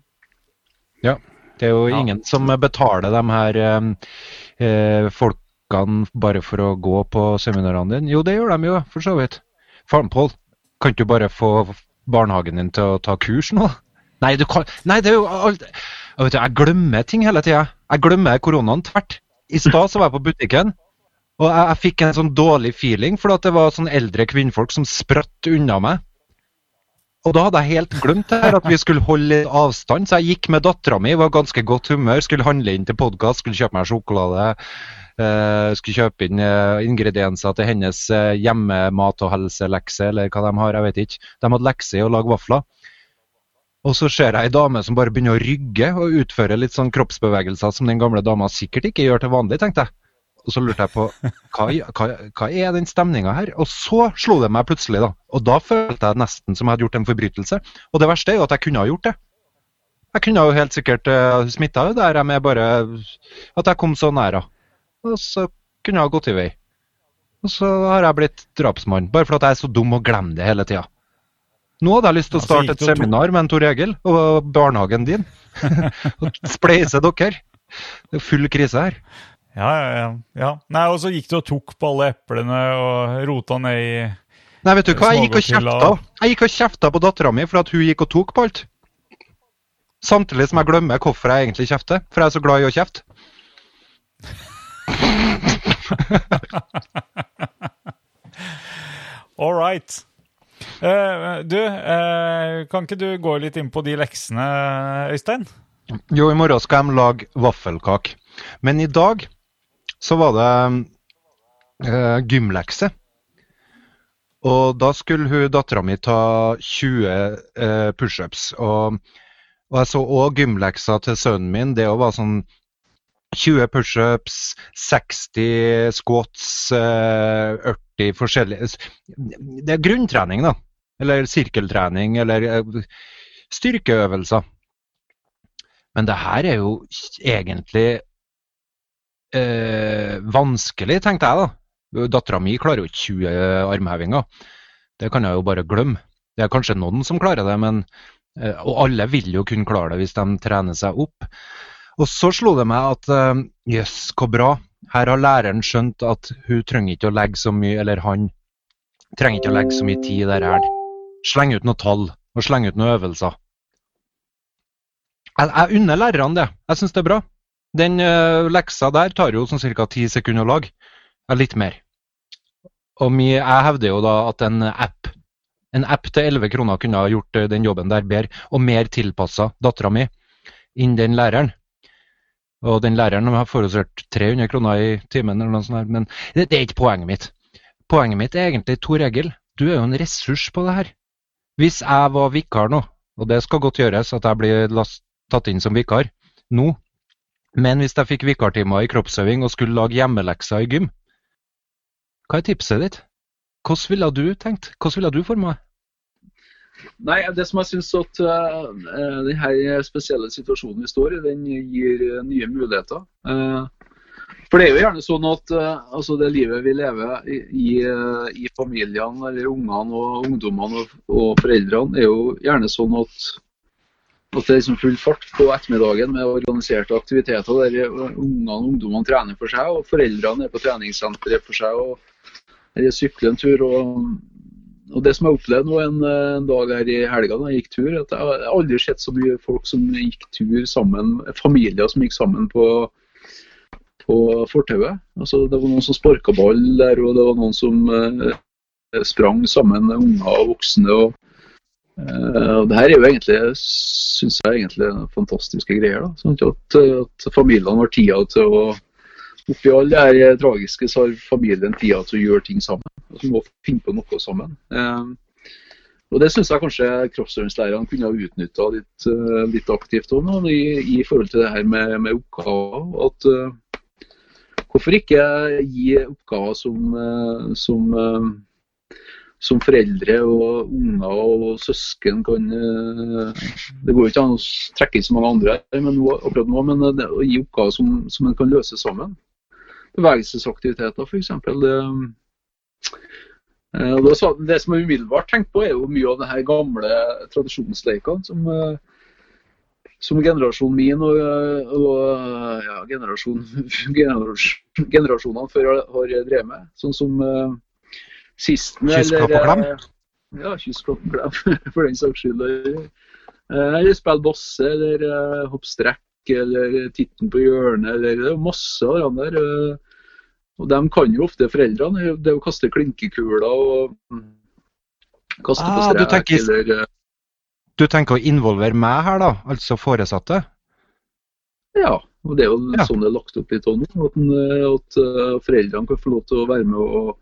Ja. Det er jo Ja. ingen som betaler de her eh, eh, folkene bare for å gå på seminarene dine. Jo, det gjør de jo, for så vidt. Farmpål, kan ikke du bare få barnehagen din til å ta kurs nå? Nei, du kan Nei, det er jo alt Jeg, du, jeg glemmer ting hele tida. Jeg glemmer koronaen tvert. I stad var jeg på butikken, og jeg, jeg fikk en sånn dårlig feeling, for det var sånn eldre kvinnfolk som spratt unna meg. Og da hadde jeg helt glemt her, at vi skulle holde avstand, så jeg gikk med dattera mi, var ganske godt humør, skulle handle inn til podkast, skulle kjøpe meg sjokolade. Eh, skulle kjøpe inn uh, ingredienser til hennes uh, hjemmemat- og helselekse, eller hva de har, jeg vet ikke. De hadde lekse i å lage vafler. Og så ser jeg ei dame som bare begynner å rygge og utføre litt sånn kroppsbevegelser som den gamle dama sikkert ikke gjør til vanlig, tenkte jeg. Og så lurte jeg på hva, hva, hva er den stemninga her? Og så slo det meg plutselig, da. Og da følte jeg nesten som jeg hadde gjort en forbrytelse. Og det verste er jo at jeg kunne ha gjort det. Jeg kunne jo helt sikkert uh, smitta Det der med bare At jeg kom så nær henne. Og så kunne jeg ha gått i vei. Og så har jeg blitt drapsmann, bare fordi jeg er så dum og glemmer det hele tida. Nå hadde jeg lyst til å starte et seminar med en Tor Egil og barnehagen din. og spleise dere. Det er full krise her. ja, ja, ja. Nei, og så gikk du og tok på alle eplene og rota ned i Nei, vet du hva, jeg gikk og kjefta. Jeg gikk og kjefta på dattera mi for at hun gikk og tok på alt. Samtidig som jeg glemmer hvorfor jeg egentlig kjefter, for jeg er så glad i å kjefte. All right. Uh, du, uh, kan ikke du gå litt inn på de leksene, Øystein? Jo, i morgen skal de lage vaffelkake. Men i dag så var det uh, gymlekse. Og da skulle hun dattera mi ta 20 eh, pushups. Og, og jeg så òg gymleksa til sønnen min. Det òg var sånn 20 pushups, 60 squats, 80 forskjellige Det er grunntrening, da. Eller sirkeltrening, eller eh, styrkeøvelser. Men det her er jo egentlig eh, vanskelig, tenkte jeg da. Dattera mi klarer jo ikke 20 armhevinger. Det kan jeg jo bare glemme. Det er kanskje noen som klarer det, men eh, Og alle vil jo kunne klare det hvis de trener seg opp. Og så slo det meg at jøss, uh, yes, hvor bra. Her har læreren skjønt at hun trenger ikke å legge så mye, eller han trenger ikke å legge så mye tid i det her. Sleng ut noen tall og sleng ut noen øvelser. Jeg, jeg unner lærerne det. Jeg syns det er bra. Den uh, leksa der tar jo sånn ca. ti sekunder å lage. Ja, litt mer. Og mi, jeg hevder jo da at en app en app til 11 kroner kunne ha gjort den jobben der bedre, og mer tilpassa dattera mi enn den læreren. Og den læreren har foreslått 300 kroner i timen, eller noe sånt, her, men det, det, er ikke poenget mitt. Poenget mitt er egentlig Tor Egil. Du er jo en ressurs på det her. Hvis jeg var vikar nå, og det skal godt gjøres at jeg blir last, tatt inn som vikar nå, men hvis jeg fikk vikartimer i kroppsøving og skulle lage hjemmelekser i gym, hva er tipset ditt? Hvordan ville du tenkt? Hvordan ville du forma det? Nei, det som jeg syns at uh, denne spesielle situasjonen vi står i, den gir uh, nye muligheter. Uh, for det er jo gjerne sånn at uh, altså det livet vi lever i, i, i familiene, eller ungene og ungdommene og, og, foreldrene, er jo gjerne sånn at, at det er liksom full fart på ettermiddagen med organiserte aktiviteter der ungene og ungdommene trener for seg, og foreldrene er på treningssenteret for seg. og eller sykle en tur. Og, og, det som jeg opplevde nå en, en, dag her i helga da jeg gikk tur, at jeg har aldri sett så mye folk som gikk tur sammen, familier som gikk sammen på, på fortauet. Altså, det var noen som sparka ball der, og det var noen som eh, sprang sammen, unger og voksne. og Uh, det her er jo egentlig, synes jeg egentlig fantastiske greier. da, sånn at, at familiene har tida til å oppi alle det her tragiske så har familien tida til å gjøre ting sammen. Så må finne på noe sammen. Eh, og Det syns jeg kanskje kroppsøvingslærerne kunne ha utnytta litt, uh, litt, aktivt også, i, i, forhold til det her med, med oppgaver. At, hvorfor ikke gi oppgaver som, som, som, foreldre og unger og søsken kan Det går jo ikke an å trekke inn så mange andre men akkurat nå, men å gi oppgaver som, som en kan løse sammen bevegelsesaktiviteter, f.eks. Det, eh, det, det som er umiddelbart tenkt på, er jo mye av de gamle tradisjonsleikene som, eh, som generasjonen min og, og ja, generasjon, generasjonene før har drevet med. Sånn som uh, sisten Kysskapp og klem? Ja, kysskapp og klem, for den saks skyld. Eller spille basse, eller hoppe strekk, eller Titten på hjørnet, eller det er masse av det der. Og de kan jo ofte foreldrene. Det å kaste klinkekuler og mm, kaste ah, på strek du tenker, eller eh, Du tenker å involvere meg her, da? Altså foresatte? Ja, og det er jo ja. sånn det er lagt opp litt nå. At, eh, at, eh, foreldrene kan få lov til å være med og,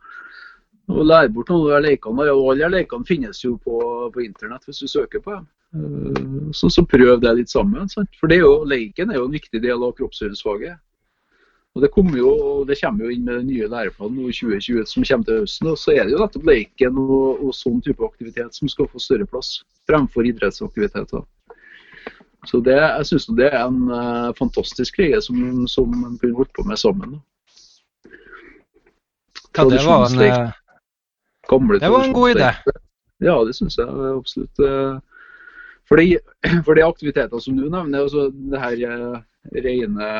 og lære bort noen av de lekene. Og alle de lekene finnes jo på, på internett hvis du søker på dem. Så, så prøv det litt sammen. Sant? For det er jo, leken er jo en viktig del av kroppsøvingsfaget. Og Det kommer jo, det kommer jo inn med den nye læreplanen 2020 som kommer til høsten. og Så er det jo nettopp leken og, og sånn type aktivitet som skal få større plass fremfor idrettsaktiviteter. Så det, jeg syns det er en uh, fantastisk greie som, som man kunne holdt på med sammen. Ja, det var en, eh, Gamle det var en god idé. Ja, det syns jeg absolutt. For de, for de aktiviteter som du nevner, altså det her rene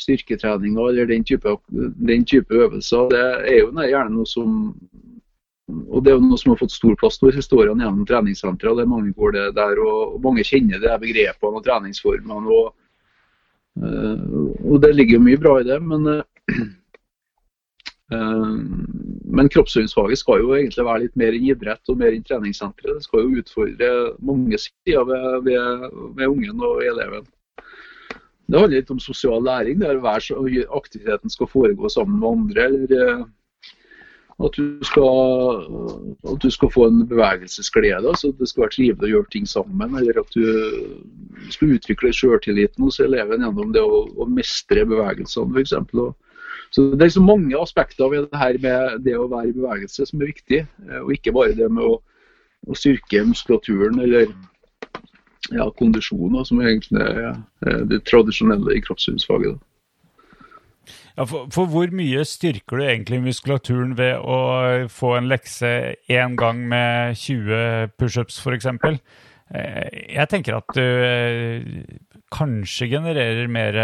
styrketrening eller den type, den type, øvelser. Det er jo gjerne noe som og Det er jo noe som har fått stor plass nå siste årene gjennom treningssentre. Det er mange går det der, og mange kjenner det begrepene og treningsformene. Og, uh, og det ligger jo mye bra i det. Men, uh, men kroppsøvingsfaget skal jo egentlig være litt mer idrett og mer enn treningssenteret. Det skal jo utfordre mange sider ved, ved, ved ungen og eleven. Det handler litt om sosial læring. det er hver Aktiviteten skal foregå sammen med andre. eller eh, At du skal, at du skal få en bevegelsesglede. altså Det skal være trivelig å gjøre ting sammen. Eller at du skal utvikle sjøltilliten hos eleven gjennom det å, å mestre bevegelsene f.eks. Så Det er så mange aspekter ved det her med det å være i bevegelse som er viktig. eh, Og ikke bare det med å, å styrke muskulaturen eller ja, kondisjoner, som egentlig er eh, det tradisjonelle i kroppssynsfaget. Ja, for, for hvor mye styrker du egentlig muskulaturen ved å få en lekse én gang med 20 pushups, f.eks.? Jeg tenker at du eh, kanskje genererer mer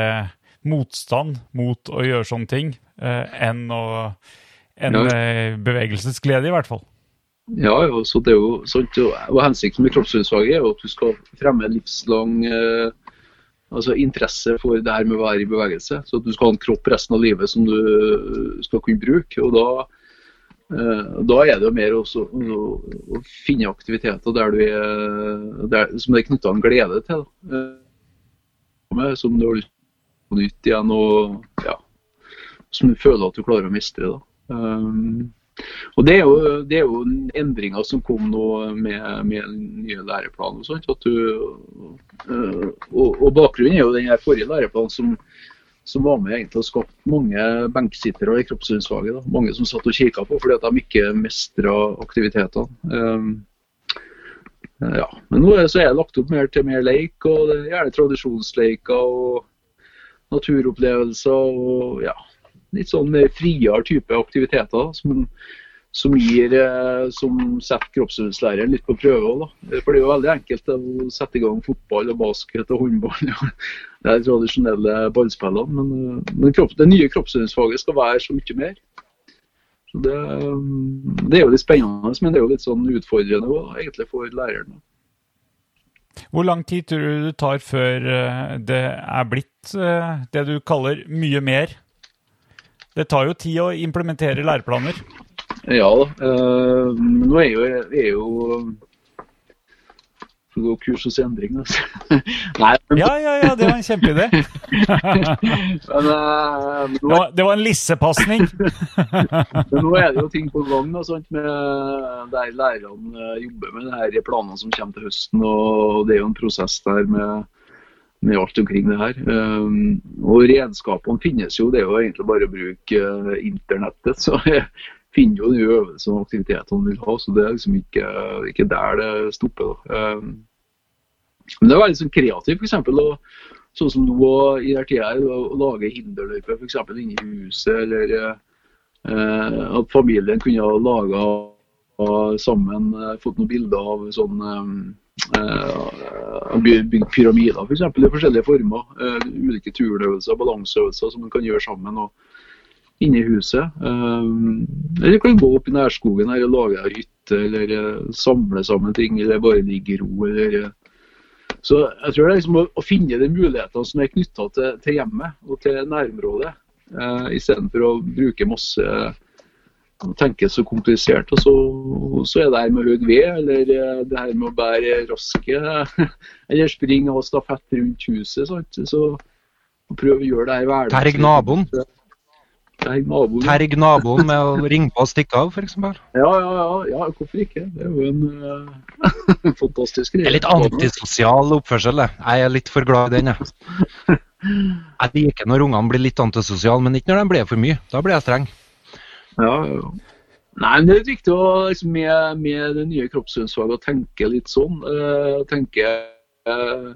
motstand mot å gjøre sånne ting eh, enn, å, enn eh, bevegelsesglede, i hvert fall. Ja, ja, så det er jo sant. Og hensikten med kroppsøvingsfaget er jo at du skal fremme livslang eh, altså interesse for det her med å være i bevegelse. Så at du skal ha en kropp resten av livet som du skal kunne bruke. og da eh, da er det jo mer også å, finne aktiviteter der du er, der, som det er knytta en glede til. Eh, som du har lyst på nytt igjen, og ja, som du føler at du klarer å mestre. Da. Og det er, jo, det er jo endringer som kom nå med, med nye læreplaner. Og sånt, at du, øh, og, og bakgrunnen er jo den forrige læreplanen som, som var med egentlig å skapte mange benksittere i kroppssynsfaget. Mange som satt og kikka på fordi at de ikke mestra aktivitetene. Um, ja. Men nå er, det lagt opp mer til mer leik, og er gjerne tradisjonsleiker og naturopplevelser. og ja, litt sånn mer friere type aktiviteter som, som, gir, eh, som setter kroppsøvingslæreren litt på prøve. Da. For det er jo veldig enkelt å sette i gang fotball og basket og håndball. Ja. Det er de tradisjonelle ballspillene. Men, eh, men kropp, det nye kroppsøvingsfaget skal være så mye mer. Så det, det er jo litt spennende, men det er jo litt sånn utfordrende også, egentlig for læreren. da. Hvor lang tid tror du det tar før eh, det er blitt eh, det du kaller mye mer? Det tar jo tid å implementere læreplaner. Ja da. Øh, nå er jo, er jo Får gå kurs hos endring, altså. Nei, men, Ja, ja, ja, det var en kjempeidé. men, Det nå, var, det var en lissepasning. men nå er det jo ting på gang da, sant, med der lærerne eh, jobber med de her planene som kommer til høsten. og Det er jo en prosess der med alt omkring det her. Um, og redskapene finnes jo. Det er jo egentlig bare å bruke eh, internettet. så jeg finner jo de øvelsene og aktivitetene man vil ha. Så det er liksom ikke, ikke der det stopper. da. Um, men det er veldig sånn kreativt, f.eks. Sånn som nå i den tida, her, å lage hinderløyper f.eks. inne i huset. Eller eh, at familien kunne ha laga sammen, eh, fått noen bilder av sånn eh, bygge pyramider f.eks. For i forskjellige former. Eh, ulike turøvelser, balanseøvelser som man kan gjøre sammen. og inne i huset. Um, eller kan gå opp i nærskogen her og lage ei hytte, eller eh, samle sammen ting, eller bare ligge i ro. eller... eh. Så jeg tror det er liksom å, å finne de mulighetene som er knytta til, til hjemmet og til nærområdet, uh, istedenfor å bruke masse og tenke så komplisert. Og så, så er det her med høy ved, eller eh, det her med å bære raske, eller springe og stafett rundt huset. Sant? Så prøve å gjøre det her hverdagen. Terg naboen. Terg naboen. Terg naboen med å ringe på og stikke av, f.eks. Ja, ja, ja, ja, hvorfor ikke? Det er jo en uh, fantastisk greie. Det er litt antisosial oppførsel, det. Jeg er litt for glad i den, jeg. Jeg liker når ungene blir litt antisosiale, men ikke når de blir for mye. Da blir jeg streng. Ja. Nei, men Det er viktig å, liksom, med, med det nye kroppsøvingsfaget å tenke litt sånn. Uh, tenke eh,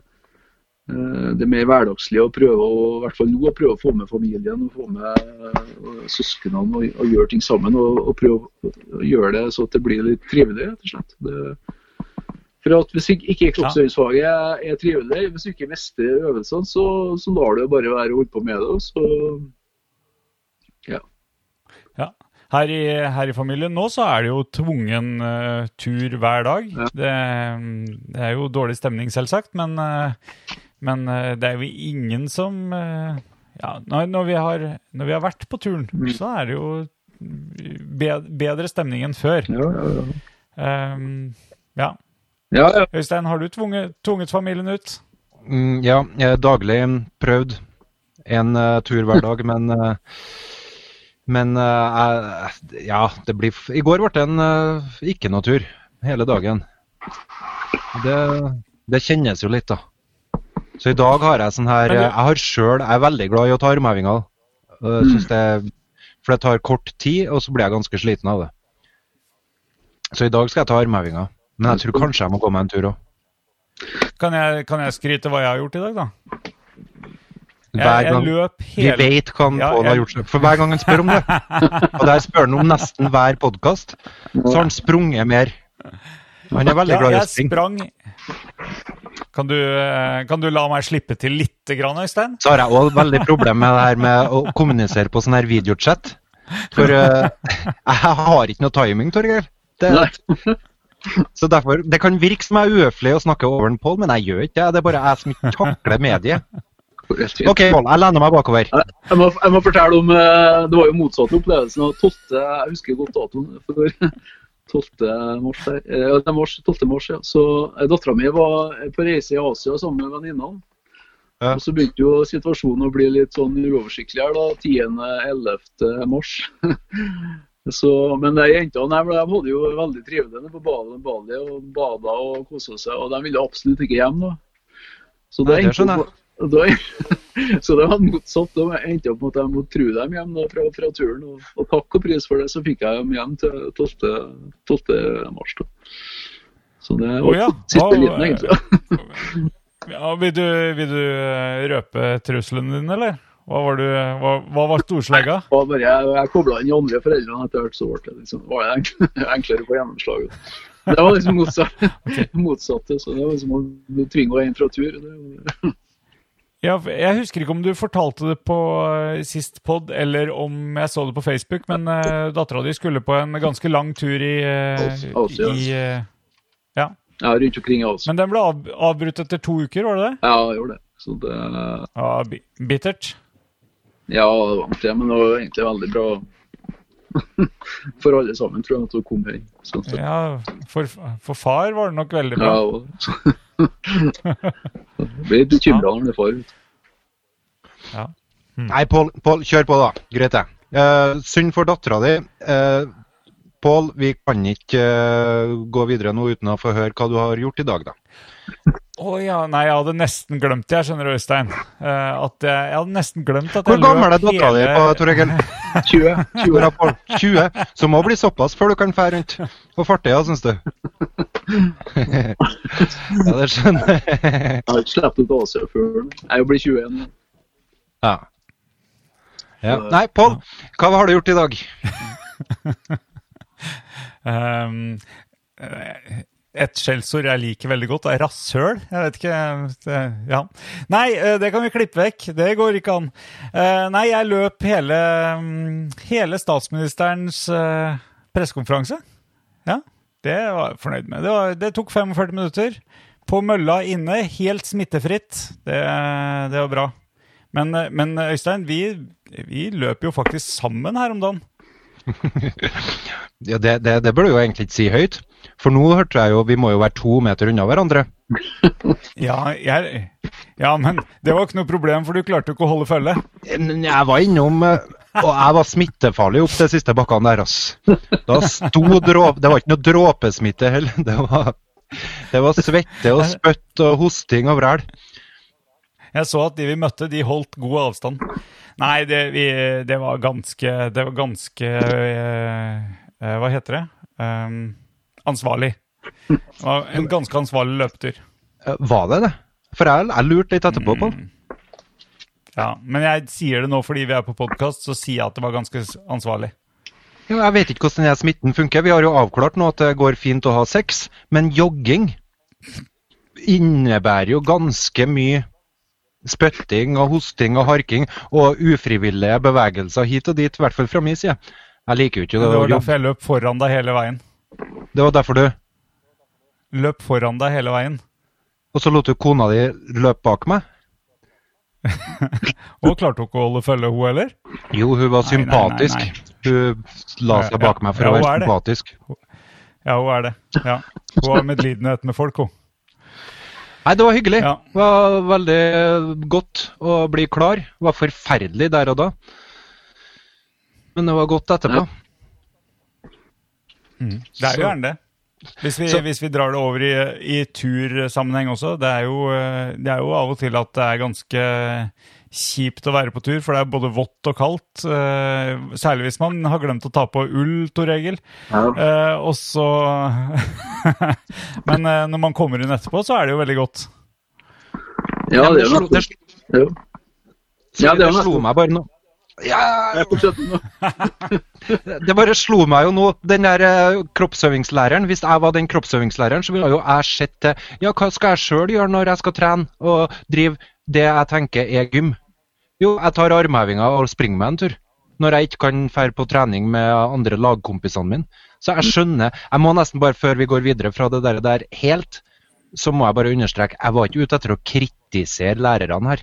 eh, det mer hverdagslige og prøve å, i hvert fall nå, å prøve å få med familien og få med uh, søsknene og, og gjøre ting sammen. Og, og prøve å gjøre det så at det blir litt trivelig, rett og slett. Det, for at Hvis ikke kroppsøvingsfaget er, trivelig, hvis du ikke mestrer øvelsene, så, så lar det bare være å holde på med det. Så, ja. Ja. Her i, her i familien nå så er det jo tvungen uh, tur hver dag. Ja. Det, det er jo dårlig stemning, selvsagt, men, uh, men uh, det er jo ingen som Ja, når, når, vi har, når vi har vært på turen, Mm. så er det jo be- bedre stemning enn før. Ja, ja, ja. Um, ja. ja, ja. Øystein, har du tvunget, tvunget familien ut? Mm, ja, jeg har daglig prøvd en tur hver dag, men Men uh, ja, det blir I går ble det en uh, ikke noe tur hele dagen. Det, det kjennes jo litt, da. Så i dag har jeg sånn her Jeg har selv, jeg er veldig glad i å ta armhevinger. Uh, for det tar kort tid, og så blir jeg ganske sliten av det. Så i dag skal jeg ta armhevinger. Men jeg tror kanskje jeg må gå meg en tur òg. Kan kan jeg skryte hva jeg har gjort i dag, da? Hver jeg gang vi vet hva han Ja, Pål har gjort. seg. For hver gang han spør om det, og der spør han om nesten hver podkast, så har han sprunget mer. Han er veldig Ja, glad i å springe. sprang kan du, eh, kan du la meg slippe til litt, grann, Øystein? Så har jeg òg veldig problem med det her med å kommunisere på sånn her videochat. For uh, jeg har ikke noe timing, Torgeir. Det, så derfor, det kan virke som jeg er uhøflig å snakke over en Pål, men jeg gjør ikke det. Det er bare jeg som ikke takler mediet. OK, jeg lener meg bakover. Jeg må, jeg må fortelle om eh, Det var jo motsatt opplevelsen 12. Jeg husker godt datoen. for 12. mars. Eh, Ja, er mars, 12. mars ja. Så eh, Dattera mi var på reise i Asia sammen med venninnene. Ja. Og Så begynte jo situasjonen å bli litt sånn uoversiktlig her da, 10.-11. mars. Så, men de jentene de, de hadde jo veldig trivelig på Bali, Bali og bada og kosa seg. Og de ville absolutt ikke hjem. da. Så Nei, det skjønner jeg. Da, så det var motsatt. Da endte jeg opp med at jeg måtte true dem hjem fra, fra turen. Og, og takk og pris for det, så fikk jeg dem hjem til 12. 12. mars. da. Så det var oh, ja, siste liten, egentlig. Ja, vil, du, vil du eh, røpe trusselen din, eller? Hva var, du, hva, hva var storslegga? Jeg, jeg kobla inn de andre foreldrene etter hvert, så ble det liksom, var det enklere å få gjennomslag. Det var liksom motsatt, motsatte, så det var liksom å tvinge henne inn fra tur. Det, Ja, jeg husker ikke om du fortalte det på eh, sist pod, eller om jeg så det på Facebook, men uh, dattera di skulle på en ganske lang tur i, Ås, Asia. i uh, Ja. ja, rundt omkring i Asia. Men den ble av, avbrutt etter to uker, var det det? Ja, jeg gjorde det. Så det Ja, bi bittert. Ja, det var det, men det var egentlig veldig bra for alle sammen, tror jeg, at hun kom hjem. Sånn. Ja, for, for far var det nok veldig bra. Ja, Jeg blir bekymra når det er far. Ja. Mm. Nei, Pål, Pål, kjør på, da. Greit, det. Eh, synd for dattera di. Uh, Pål, vi kan ikke uh, gå videre nå uten å få høre hva du har gjort i dag, da. Å ja, nei, jeg hadde nesten glemt det, skjønner du, Øystein. Uh, at jeg, jeg hadde nesten glemt at Hvor jeg gammel er dattera di, på, Tor Egil? 20. 20 Hvor år. på 20? Så må bli såpass før du kan fære rundt på fartøya, syns du? ja, det skjønner jeg. Jeg har ikke sluppet ut Asia før. Jeg blir 21. Ja. ja. Nei, Pål, hva har du gjort i dag? Ehm, eh, et skjellsord jeg liker veldig godt, er rasshøl. Jeg vet ikke det, Ja. Nei, eh, det kan vi klippe vekk. Det går ikke an. Eh, nei, jeg løp hele, mm, hele statsministerens pressekonferanse. Ja, det var jeg fornøyd med. Det, var, det tok 45 minutter. På mølla inne, helt smittefritt. Det, det var bra. Men, eh, men Øystein, vi, vi løper jo faktisk sammen her om dagen. Ja, det, det, det burde du jo egentlig ikke si høyt. For nå hørte jeg jo vi må jo være to meter unna hverandre. Ja, jeg, ja, men det var ikke noe problem, for du klarte jo ikke å holde følge. Jeg var innom eh, Og jeg var smittefarlig opp de siste bakkene der, ass. Da sto dråp... Det var ikke noe dråpesmitte heller. Det var, det var svette og spytt og hosting og vræl. Jeg så at de vi møtte, de holdt god avstand. Nei, det, vi, det var ganske Det var ganske eh, eh, Hva heter det? Um, ansvarlig. Det var en ganske ansvarlig løpetur. Eh, Var det det? For jeg, jeg lurte litt etterpå på det. Ja, Men jeg sier det nå fordi vi er på podkast, så sier jeg at det var ganske ansvarlig. Jo, Jeg vet ikke hvordan denne smitten funker. Vi har jo avklart nå at det går fint å ha sex, men jogging innebærer jo ganske mye spytting og hosting og harking og ufrivillige bevegelser hit og dit, i hvert fall fra min side. Jeg liker jo ikke Det det. var derfor jeg løp foran deg hele veien. Det var derfor du Løp foran deg hele veien. Og så lot du kona di løpe bak meg? Og klarte hun ikke å holde følge, hun heller? Jo, hun var Nei, nei, nei, sympatisk. nei. Hun la seg bak meg for Ja, å være det. sympatisk. Ja, hun er det. Ja. Hun har medlidenhet med folk, hun. Nei, det var hyggelig. Ja. Det var veldig godt å bli klar. Det var forferdelig der og da. Men det var godt etterpå. Det er jo gjerne det. Hvis vi, hvis vi drar det over i, i tursammenheng også, det er, jo, eh, det er jo av og til at det er ganske kjipt å være på tur, for det er både vått og kaldt. eh, Særlig hvis man har glemt å ta på ull, Tor Egil. Ja. Eh, og så Men eh, når man kommer inn etterpå, så er det jo veldig godt. Ja, det er jo det. Ja, det er slo meg bare nå. Ja, det bare slo meg jo nå, den der eh, kroppsøvingslæreren. Hvis jeg var den kroppsøvingslæreren, så ville jo jeg sett til Ja, hva skal jeg sjøl gjøre når jeg skal trene og drive det jeg tenker er gym? Jo, jeg tar armhevinga og springer meg en tur. Når jeg ikke kan dra på trening med andre lagkompisene mine. Så jeg skjønner Jeg må nesten bare, før vi går videre fra det der, der helt, så må jeg bare understreke jeg var ikke ute etter å kritisere lærerne her.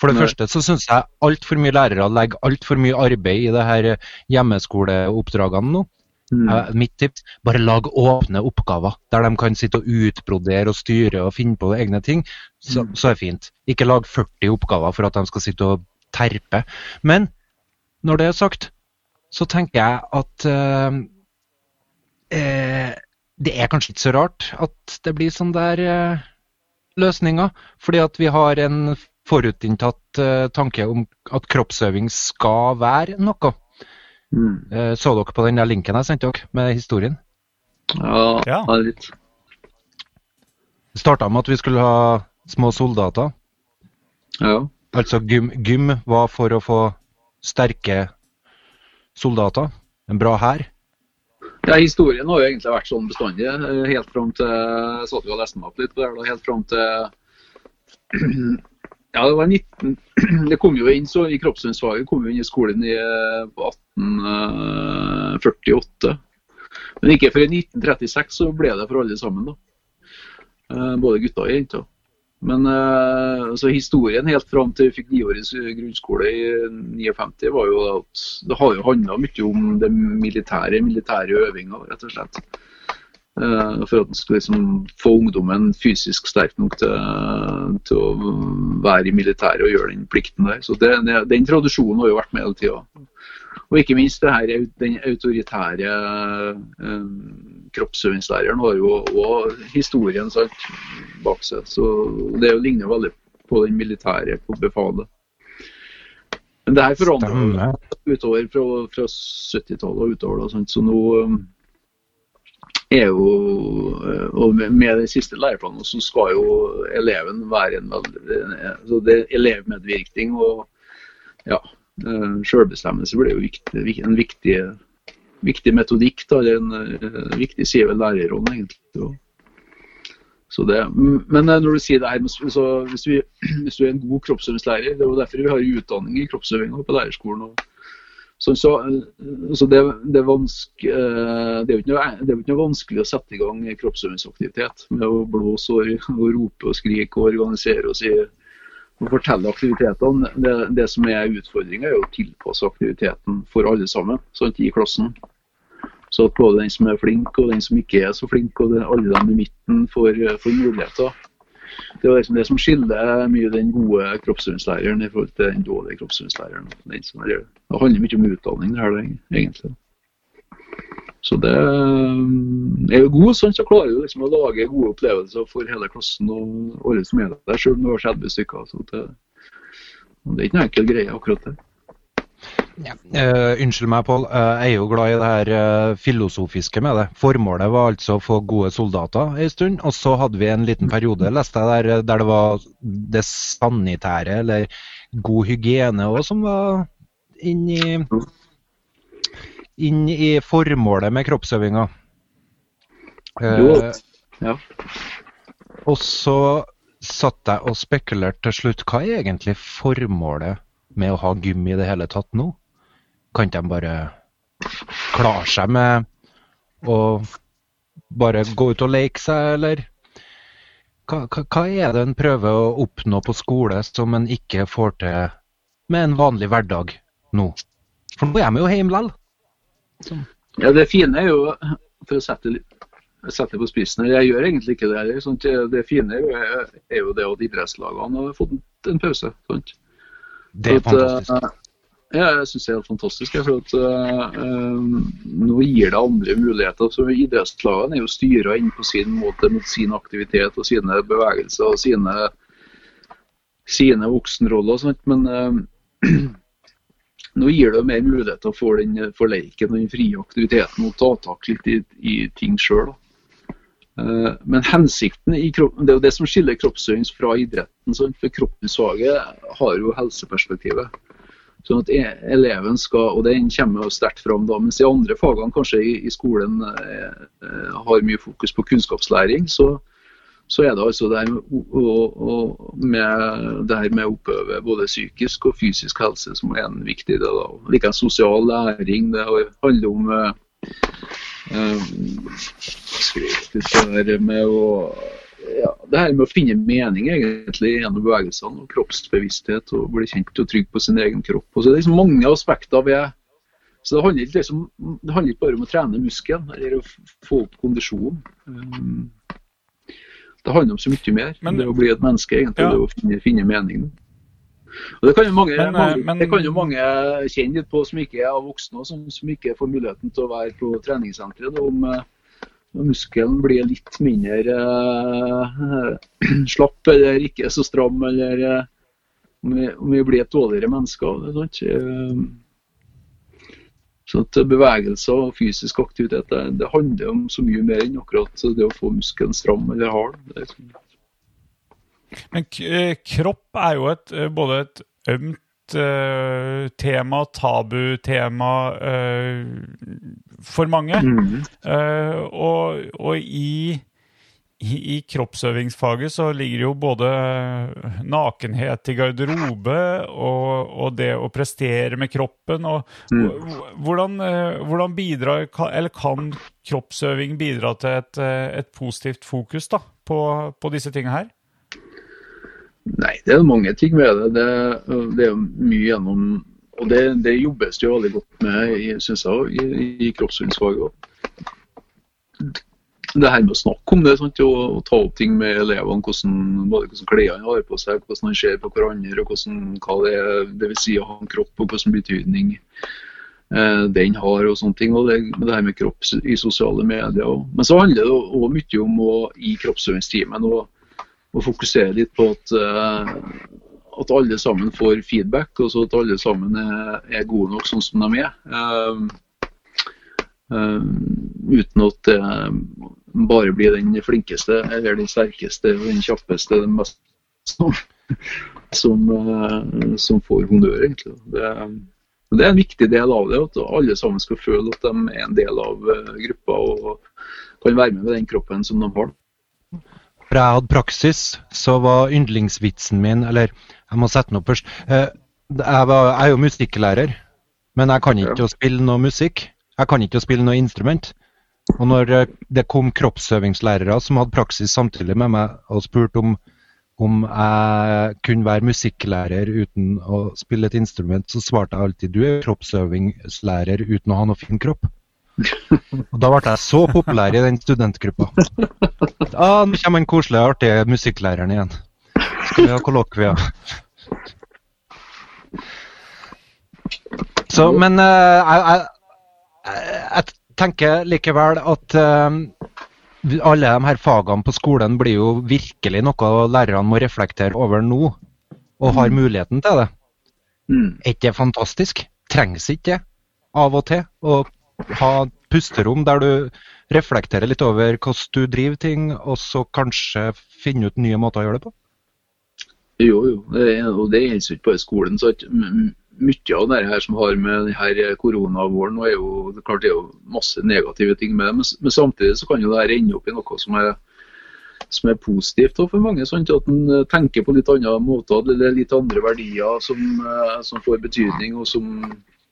For det Nei. første så syns jeg altfor mye lærere legger altfor mye arbeid i det her hjemmeskoleoppdragene nå. Mm. Eh, Mitt tips bare lag åpne oppgaver der de kan sitte og utbrodere og styre og finne på egne ting. Så, så er det fint. Ikke lag 40 oppgaver for at de skal sitte og terpe. Men når det er sagt, så tenker jeg at uh, eh, det er kanskje ikke så rart at det blir sånne der eh, løsninger. Fordi at vi har en forutinntatt eh, tanke om at kroppsøving skal være noe. Mm. Eh, Så dere på den der linken jeg sendte dere med historien? Ja, Ja. litt. Det starta med at vi skulle ha små soldater. Ja. Altså gym, gym var for å få sterke soldater. En bra hær. Ja, Historien har jo egentlig vært sånn bestandig. eh, Helt fram til Jeg satt jo og leste meg opp litt på det. Helt fram til Ja, det var 19... Det kom jo inn så i kroppsøvingsfaget kom jo inn i skolen i, eh, 1848. Men ikke før i 1936 så ble det for alle sammen, da. Eh, Både gutter og jenter. Men så altså, historien helt fram til vi fikk niårig grunnskole i 59, var jo at det har jo handla mye om det militære, militære øvinga, rett og slett. Eh, for at en skulle liksom få ungdommen fysisk sterk nok til, til å være i militæret og gjøre den plikten der. Så det, det, Den tradisjonen har jo vært med hele tida. Og ikke minst det her, den autoritære eh, kroppsøvingslæreren har jo òg historien sant, bak seg. Så det ligner jo veldig på den militære på befalet. Men det her forandrer utover fra, fra 70-tallet og utover. Da, sant? Så nå um, er jo uh, Og med, den siste læreplanen så skal jo eleven være en så det er Elevmedvirkning og ja, uh, selvbestemmelse blir jo viktig, en viktig, viktig metodikk. Da, en uh, viktig side ved lærerrollen, egentlig. Det, men eh, når du sier det her, hvis, vi, hvis du er en god kroppsøvingslærer Det er jo derfor vi har utdanning i kroppsøving på lærerskolen. Og, sånn, så eh, så det, det, er vanske, eh, det, er jo ikke er ikke noe vanskelig å sette i gang kroppsøvingsaktivitet med å blåse og, og rope og skrike og organisere og i å fortelle aktivitetene. Det, det som er utfordringa, er å tilpasse aktiviteten for alle sammen sant, i klassen. Så at både den som er flink og den som ikke er så flink, og alle dem i midten får, får muligheter. Det er liksom det som skiller mye den gode kroppsøvingslæreren i forhold til den dårlige kroppsøvingslæreren. Er, det handler mye om utdanning, det her, egentlig. Så det eh, er jo god, sånn, så klarer du liksom å lage gode opplevelser for hele klassen og alle som er der, selv om det var 30 stykker. Så det, det er ikke noe enkel greie, akkurat det. Eh, unnskyld meg, Pål. Uh, jeg er jo glad i det her uh, filosofiske med det. Formålet var altså å få gode soldater en stund. Og så hadde vi en liten periode leste jeg der, der det var det sanitære, eller god hygiene òg, som var inn i, inn i formålet med kroppsøvinga. Ja. og så satt jeg og spekulerte til slutt. Hva er egentlig formålet med å ha gym i det hele tatt nå? Kan ikke de bare klare seg med å bare gå ut og leke seg, eller? Hva, hva, hva er det en prøver å oppnå på skole som en ikke får til med en vanlig hverdag nå? For nå er vi jo hjemme likevel. Ja, det fine er jo, for å sette, litt- sette på spissen her, jeg gjør egentlig ikke det. heller, sant? Det fine er jo, er jo det at idrettslagene har fått en pause. Sant? Det er At, eh, fantastisk. Ja, jeg syns det er helt fantastisk. jeg, For at, eh, nå gir det andre muligheter. Så Idrettslagene er jo styra inn på sin måte mot sin aktivitet og sine bevegelser og sine, sine voksenroller. sånt, Men eh, nå gir det mer muligheter for, den, for leiken og den frie aktiviteten og ta tak litt i, i ting sjøl. Men hensikten i kroppen, det er jo det som skiller kroppsøving fra idretten. Sant? For kroppsfaget har jo helseperspektivet. Sånn at e- eleven skal, og Den kommer jo sterkt fram da, mens de andre fagene kanskje i, i skolen eh, eh har mye fokus på kunnskapslæring. Så, så er det altså det her med, og, og med, det her med å oppøve både psykisk og fysisk helse som er en viktig del. da. Like sosial læring. Det handler om eh, eh, med å ja, det her med å finne mening egentlig gjennom bevegelsene og kroppsbevissthet og bli kjent og trygg på sin egen kropp. Og så det er liksom mange aspekter ved så det handler, liksom, det handler ikke bare om å trene muskelen eller å få opp kondisjonen. Um, det handler om så mye mer. Men, det å bli et menneske, egentlig. Ja. Det å finne, finne mening. Og det kan, jo mange, men, mange, men, det kan jo mange kjenne litt på som ikke er voksne, og som, som ikke får muligheten til å være på treningssenteret. Om, når muskelen blir litt mindre uh, slapp eller ikke så stram, eller uh, om, vi, om, vi, blir et dårligere menneske. av Uh, så at Bevegelser og fysisk aktivitet det, det, handler om så mye mer enn akkurat det å få muskelen stram eller hard. Liksom... Men kropp er jo et, både et ømt tema, tabutema uh, for mange. Mm. Og, og i, i, i, kroppsøvingsfaget så ligger det jo både nakenhet i garderobe og, og det å prestere med kroppen. Og, mm. hvordan, hvordan, bidrar, eller kan kroppsøving bidra til et, et positivt fokus da, på, på disse tingene her? Nei, det er mange ting med det. Det, det er mye gjennom Og det, det, jobbes det jo veldig godt med, synes jeg, i, i kroppsøvingsfaget. Det her med å snakke om det, sant, og, og, ta opp ting med elevene, hvordan, både hvordan klærne har på seg, hvordan han ser på hverandre, og hvordan, hva det, det vil si å ha en kropp, og hvilken betydning eh, den har. og sånne ting, og det, det her med kropp i sosiale medier. Og. Men så handler det òg mye om å i kroppsøvingstimen. og og fokusere litt på at, uh, at, alle sammen får feedback, og så at alle sammen er, er, gode nok sånn som de er. Uh, uh, uten at det bare blir den flinkeste eller den sterkeste den kjappeste den mest som, som, som får honnør, egentlig. Det, det, er en viktig del av det, at alle sammen skal føle at de er en del av gruppa og kan være med med den kroppen som de har. For jeg hadde praksis, så var yndlingsvitsen min Eller jeg må sette den opp først. Eh, jeg, var, jeg er jo musikklærer, men jeg kan ikke ja. spille noe musikk. Jeg kan ikke spille noe instrument. Og når eh, det kom kroppsøvingslærere som hadde praksis samtidig med meg og spurte om, om jeg kunne være musikklærer uten å spille et instrument, så svarte jeg alltid du er kroppsøvingslærer uten å ha noe fin kropp. Og da ble jeg så populær i den studentgruppa. Ah, nå kommer den koselige, artige musikklæreren igjen. Skal vi ha kollokvia? Så, men uh, jeg, jeg, jeg, tenker likevel at uh, alle de her fagene på skolen blir jo virkelig noe lærerne må reflektere over nå, og har muligheten til det. Mm. Er ikke det fantastisk? Trengs ikke det av og til? å ha pusterom der du reflekterer litt over hvordan du driver ting, og så kanskje finne ut nye måter å gjøre det på? Jo, jo. Og det gjelder ikke bare skolen. så Mye av det her som har med denne koronavåren er jo, det, klart det er jo masse negative ting med det, men, men samtidig så kan jo det her ende opp i noe som er, som er positivt for mange. Sånn at en tenker på litt andre måter, det er litt andre verdier som, eh, som får betydning, og som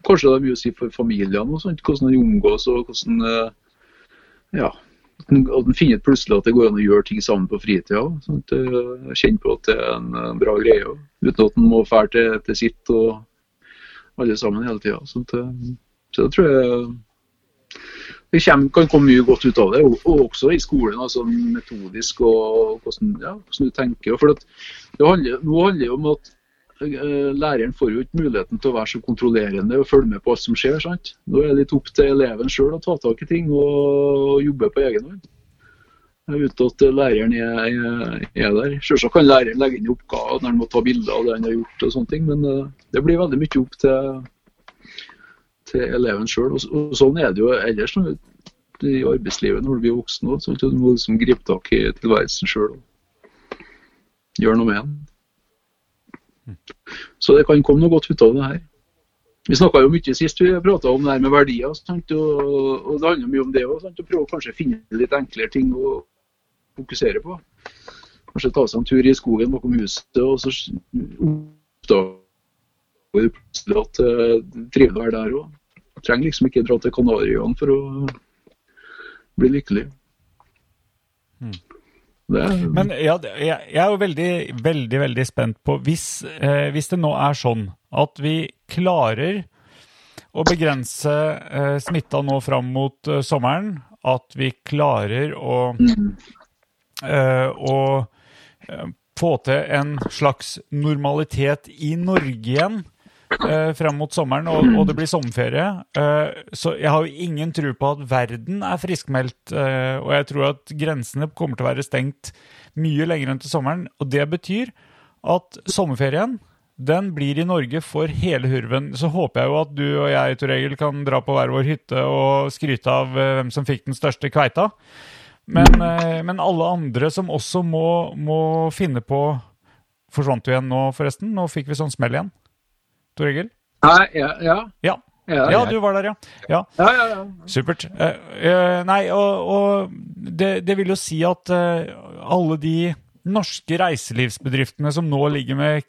Kanskje det er mye å si for familiene, og sånt, hvordan de omgås og hvordan eh, ja, at en finner plutselig at det går an å gjøre ting sammen på fritida. Sånn eh, Kjenne på at det er en eh, bra greie. Uten at en må fære til, til, sitt og alle sammen hele tida. Sånn så det tror jeg det kommer, kan komme mye godt ut av det, og, også i skolen. altså Metodisk og hvordan, ja, hvordan du tenker. For det, handler, nå handler det om at læreren får jo ikke muligheten til å være så kontrollerende og følge med på alt som skjer. sant? Nå er det litt opp til eleven sjøl å ta tak i ting og jobbe på egen hånd. Uten at læreren er, er, er der. Selvsagt kan læreren legge inn oppgaver når han må ta bilder av det han har gjort, og sånne ting, men eh, det blir veldig mye opp til, til eleven sjøl. Og, sånn er det jo ellers i arbeidslivet når du blir voksen òg. Du må liksom gripe tak i tilværelsen sjøl og gjøre noe med den. Så det kan komme noe godt ut av det her. Vi snakka jo mye sist vi prata om det her med verdier. Sant? Og, det handler mye om det òg. Å prøve å kanskje finne litt enklere ting å fokusere på. Kanskje ta seg en tur i skogen bakom huset, og så oppdager du plutselig at det er trives å være der òg. Trenger liksom ikke dra til Kanariøyene for å bli lykkelig. Det Men ja, jeg er jo veldig, veldig, veldig spent på hvis, eh, hvis det nå er sånn at vi klarer å begrense eh, smitta nå fram mot eh, sommeren, at vi klarer å, eh, å eh, få til en slags normalitet i Norge igjen eh, frem mot sommeren, og, og det blir sommerferie. Eh, så jeg har jo ingen tro på at verden er friskmeldt, eh, og jeg tror at grensene kommer til å være stengt mye lenger enn til sommeren. Og det betyr at sommerferien den blir i Norge for hele hurven. Så håper jeg jo at du og jeg Tor Egil, kan dra på hver vår hytte og skryte av eh, hvem som fikk den største kveita. Men, eh, men alle andre som også må, må finne på Forsvant du igjen nå, forresten? Nå fikk vi sånn smell igjen. Tor Egil? Nei, ja, ja, Ja. ja, Ja, du var der, ja. ja. ja, ja, ja. Supert. Uh, nei, og, og det, det vil jo si at uh, alle de norske reiselivsbedriftene som nå ligger med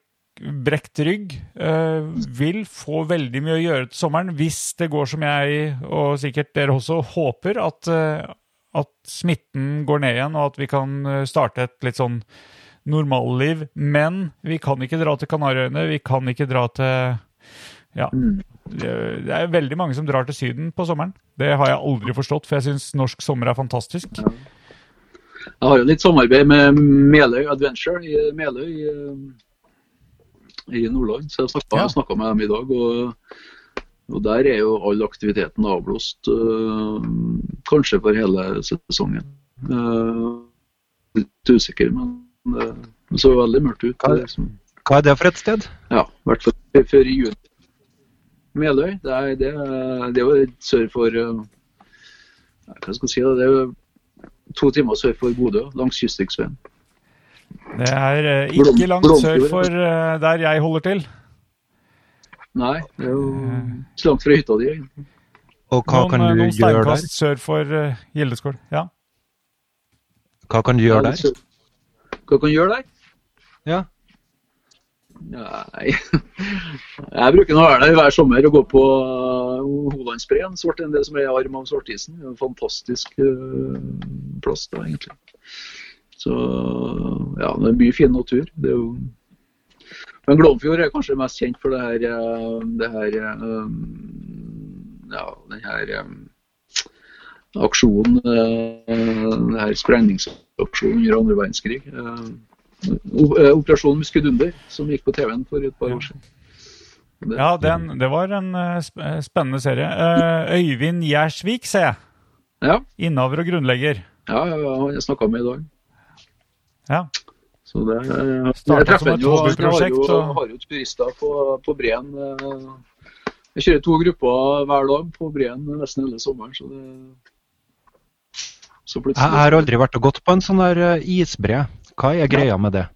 brekt rygg, uh, vil få veldig mye å gjøre til sommeren hvis det går som jeg, og sikkert dere også, håper, at, at smitten går ned igjen, og at vi kan starte et litt sånn normalliv. Men vi kan ikke dra til Kanariøyene, vi kan ikke dra til ja, det det er veldig mange som drar til Syden på sommeren. Det har jeg aldri forstått, for jeg syns norsk sommer er fantastisk. Jeg har jo litt samarbeid med Meløy Adventure i Meløy i, i Nordland. Så jeg snakka, Ja. med dem i dag. Og, og der er jo all aktiviteten avblåst. øh, kanskje for hele sesongen. Uh, litt usikker, men øh, det så veldig mørkt ut. Hva- Liksom. Hva er det for et sted? Ja, i hvert fall før juni. Meløy, det er, det, det er jo sør for øh, Hva skal jeg si? Det er jo to timer sør for Bodø, langs kystriksveien. Det er eh, ikke langt sør for eh, der jeg holder til. Nei, det er jo så langt fra hytta di. Og hva Noen, kan eh, du gjøre der? steinkast sør for Gildeskål. Ja. Hva kan du gjøre det er der? Hva kan du gjøre der? Ja. Nei Jeg bruker å være der hver sommer og gå på uh, Holandsbreen, svart enn det som er arm av Svartisen. En fantastisk uh, plass, da, egentlig. Så ja, det er mye fin natur. Det er jo Men Glomfjord er kanskje mest kjent for det her, uh, det her uh, Ja, den her aksjonen, uh, den her sprengningsaksjonen under andre verdenskrig. O- eh, Operasjon Muskedunder, som gikk på TV-en for et par år siden. Det- ja, den, det var en eh, eh, spennende serie. Eh, Øyvind Gjersvik, ser jeg. Ja, Innehaver og grunnlegger. ja, han ja jeg snakka med i dag. Ja. Så det, jeg treffer ham jo, han har jo, har jo turister på, på Breen. eh, Jeg kjører to grupper hver dag på Breen nesten hele sommeren. Så det Jeg har aldri vært og gått på en sånn der eh, isbre. Hva er greia med det?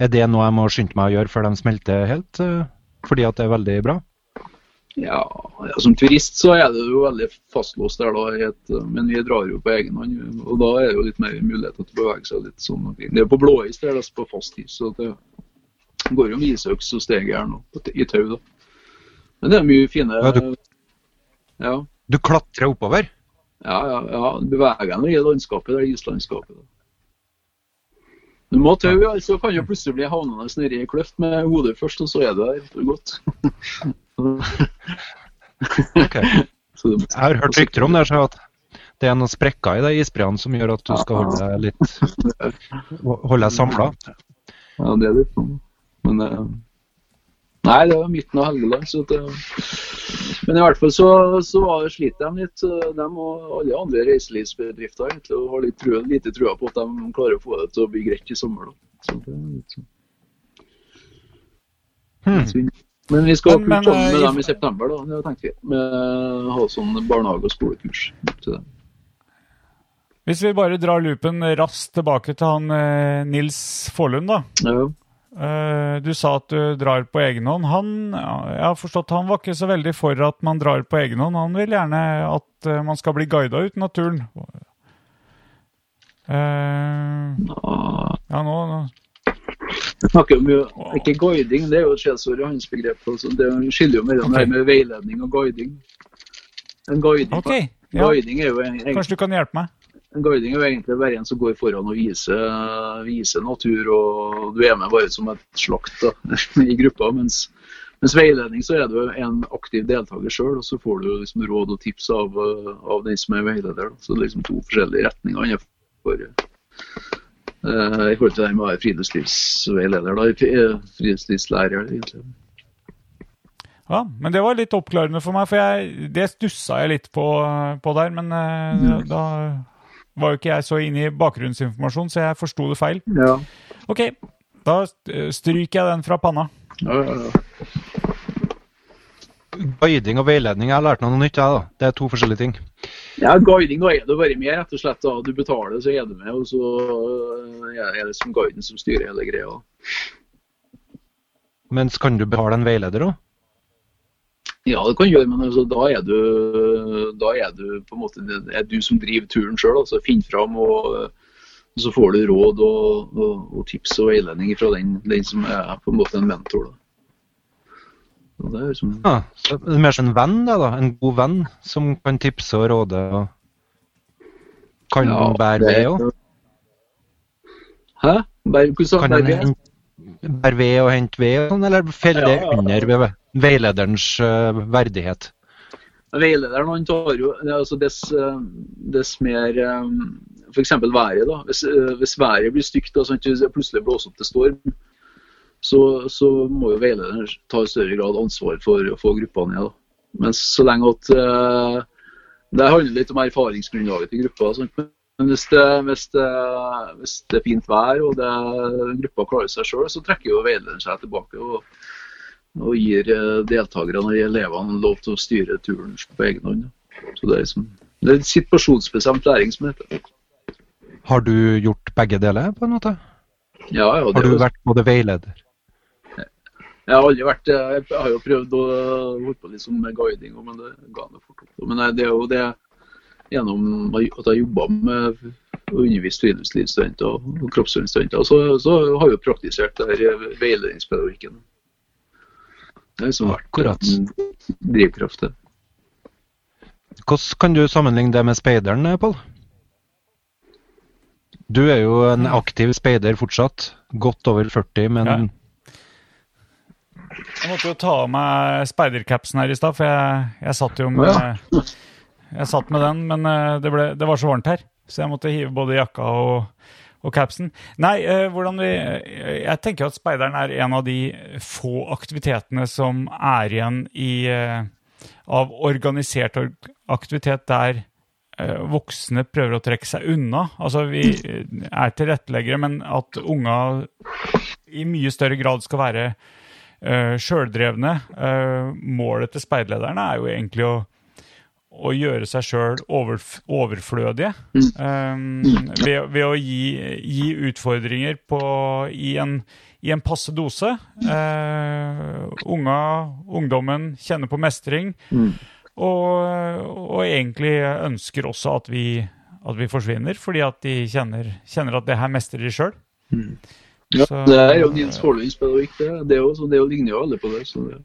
Er det noe jeg må skynde meg å gjøre før de smelter helt? eh, Fordi at det er veldig bra? Ja, som turist så er det jo veldig fastlåst der, da. Et, men vi drar jo på egen hånd. Og da er det jo litt mer muligheter til å bevege seg litt sånn. Det er på blåis, det er det på fast is. Så det går jo med isøks og stegjern i tau, da. Men det er mye fine Ja, du- Ja, Du klatrer oppover? Ja, ja, ja. beveger deg i landskapet, det er islandskapet. Du må tau, så kan du plutselig bli havnende nedi ei kløft med hodet først, og så er du der for godt. Ok. Jeg har hørt rykter om det, så at det er noen sprekker i de isbreene som gjør at du skal holde deg litt Holde deg samla. Ja, det er litt sånn. Men eh, Nei, det var midten av Helgeland. Så det, men i hvert fall så, så sliter de litt. De og alle andre reiselivsbedrifter egentlig, og har litt trua, lite trua på at de klarer å få det til å bli greit i sommer. Da. Så det, er litt sånn. Hmm. Men vi skal ha kurs sammen eh, med dem i september, da, det tenkte vi. Med ha sånn barnehage- og skolekurs til dem. Hvis vi bare drar loopen raskt tilbake til han eh, Nils Forlund, da. Ja. Eh, du sa at du drar på egen hånd. Han, jeg har forstått, han var ikke så veldig for at man drar på egen hånd. Han vil gjerne at eh, man skal bli guida ut i naturen. Ah, ja, nå, nå. Vi snakker jo mye, ikke guiding, det er jo et skjellsord i hans begrep. Altså, det skiller jo mellom okay. det med veiledning og guiding. En guiding, okay, Ja, guiding er jo en, en, kanskje du kan hjelpe meg? En guiding er jo egentlig bare en som går foran og viser, viser natur, og du er med bare som et slakt da, i gruppa. Mens, mens veiledning så er du en aktiv deltaker sjøl, og så får du liksom råd og tips av, av den som er veileder. Da. Så det er liksom to forskjellige retninger innenfor uh, i forhold til det med å være friluftslivsveileder, da, eh, friluftslivslærer. egentlig. Ja, men det var litt oppklarende for meg, for jeg, det stussa jeg litt på, på der. Men eh, da var jo ikke jeg så inne i bakgrunnsinformasjon, så jeg forsto det feil. Ja. OK, da eh, stryker jeg den fra panna. Ja, ja, ja. Guiding og veiledning, jeg har lært noe nytt, jeg, da. Det er to forskjellige ting. Ja, guiding da er det bare med, rett og slett. da. Du betaler, så er du med, og så øh, er det som guiden som styrer hele greia. Mens kan du betale en veileder òg? Ja, det kan gjøre, men altså, da, er du, da er du på en måte det er du som driver turen sjøl. Altså, Finn fram, og, og så får du råd og, og, og tips og veiledning fra den, den som er på en måte en mentor. da. Det er liksom, Ja, så det er mer som en venn, da, da. En god venn som kan tipse og råde. og Kan Ja, bære det- ved òg. Hæ? Bare, hvordan Kan hente- bære ved og hente ved, og sånn, eller faller det Ja, ja, ja. under veilederens uh, verdighet? Veilederen han tar jo altså dess, eh, dess mer F.eks. været. da. Hvis, hvis været blir stygt og sånn, plutselig blåser opp til storm, så, så må jo veilederen ta i større grad ansvar for å få gruppa ned. da. Men så lenge at uh, Det handler litt om erfaringsgrunnlaget til gruppa. Sant? Men hvis det, hvis, det, hvis det er fint vær og det, gruppa klarer seg sjøl, så trekker jo veilederen seg tilbake. og og gir eh, deltakerne og elevene lov til å styre turen på egen hånd. Så Det er, liksom, det er situasjonsbestemt læring som heter. Har du gjort begge deler, på en måte? Ja, ja, Har du vært både veileder? Jeg har aldri vært Jeg har jo prøvd å holde på litt med guiding, men det ga meg fort opp. Men det er jo det gjennom at jeg jobba med å undervise friluftslivsstudenter og kroppsøvingsstudenter, så, så har jeg jo praktisert det her veiledningspedagogikken. Det har liksom vært Akkurat. en drivkraft. Hvordan kan du sammenligne det med speideren, Pål? Du er jo en aktiv speider fortsatt. Godt over 40, men Ja. Jeg måtte jo ta av meg speidercapsen her i stad, for jeg, jeg satt jo med Ja. Jeg satt med den, men eh, det, ble, det var så varmt her, så jeg måtte hive både jakka og, og capsen. Nei, eh, hvordan vi Jeg tenker at speideren er en av de få aktivitetene som er igjen i eh, Av organisert aktivitet der eh, voksne prøver å trekke seg unna. Altså, vi eh, er tilretteleggere, men at unga i mye større grad skal være uh, sjøldrevne. Eh, målet til speiderlederne er jo egentlig å, å gjøre seg sjøl overf overflødige. Um, ved, ved å gi, gi utfordringer på, i, en, i en passe dose. Uh, unga, ungdommen kjenner på mestring. Og, og egentlig ønsker også at vi, at vi forsvinner, fordi at de kjenner, kjenner at det her mestrer de sjøl. Ja, Så- det er jo Nils Forlunds pedagogikk. Det, det, er jo, så det er ligner jo alle på det. Så det.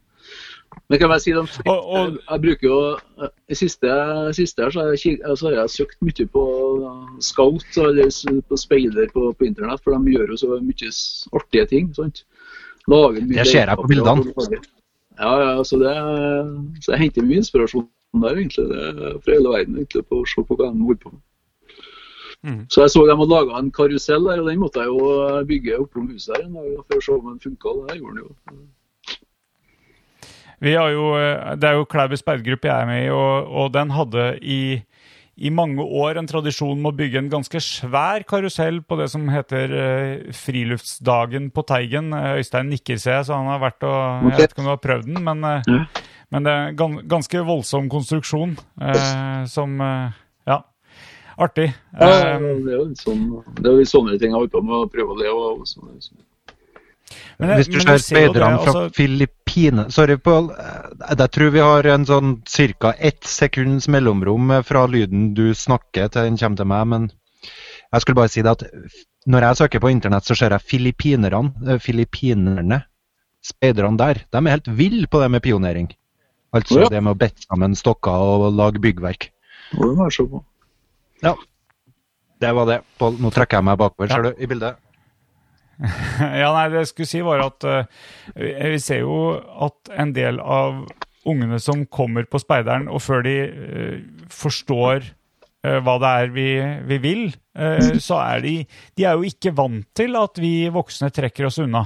Men kan jeg si dem, Og- og- jeg bruker jo I siste, siste her så har, jeg, så har jeg søkt mye på Scout eller på speider på, på internett, for de gjør jo så mye artige ting. sant? Lager mye Det ser jeg på bildene. Ja, ja, så, det, så jeg henter mye inspirasjon der, egentlig. Det, er fra hele verden, egentlig, på å se på hva de holder på med. Mm. Så jeg så de hadde laga en karusell der, og den måtte jeg jo bygge oppom huset her en dag for å se om den funka. Det gjorde den jo. Vi har jo, eh, det er jo Klæbu speidergruppe jeg er med i, og, og den hadde i, i mange år en tradisjon med å bygge en ganske svær karusell på det som heter uh, Friluftsdagen på Teigen. Eh, Øystein nikker, ser jeg, så han har vært og Jeg vet ikke om du har prøvd den, men, eh, men det er en gan, ganske voldsom konstruksjon uh, som Ja, artig. Ja, det er jo litt sånn, det er jo litt sånne ting jeg holder på med, å prøve det. og av. men det- Hvis du ser speiderne fra altså- Filippinene Sorry, Pål. Eh, Jeg tror vi har en sånn ca. ett sekunds mellomrom eh, fra lyden du snakker til den kommer til meg, men jeg skulle bare si det at når jeg søker på internett, så ser jeg filippinerne, eh, filippinerne, speiderne der. De er helt ville på det med pionering. Altså Ja. det med å bette sammen stokker og lage byggverk. På. Det var det. Pål, nå trekker jeg meg bakover, ser du, i bildet. Ja, nei, det jeg skulle si var at eh, vi ser jo at en del av ungene som kommer på speideren, og før de eh, forstår hva det er vi, vi vil, eh, så er de De er jo ikke vant til at vi voksne trekker oss unna.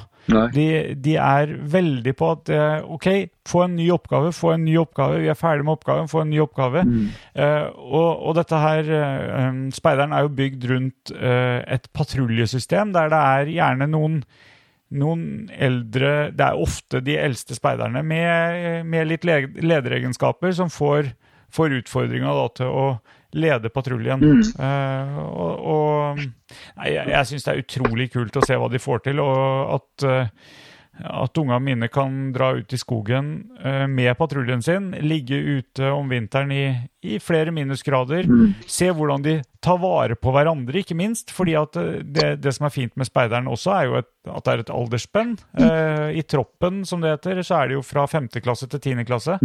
De, de er veldig på at eh, OK, få en ny oppgave, få en ny oppgave. Vi er ferdig med oppgaven, få en ny oppgave. Eh, og, og dette her eh, um, Speideren er jo bygd rundt eh, et patruljesystem der det er gjerne noen noen eldre Det er ofte de eldste speiderne med, med litt le- lederegenskaper som får, får utfordringa til å lede patruljen. Eh, og, og nei, jeg, jeg syns det er utrolig kult å se hva de får til, og at eh, at ungene mine kan dra ut i skogen eh, med patruljen sin, ligge ute om vinteren i, i flere minusgrader, se hvordan de tar vare på hverandre, ikke minst. fordi eh, det, det som er fint med speideren også, er jo et, at det er et aldersspenn. Eh, I troppen, som det heter, så er det jo fra 5. klasse til 10. klasse.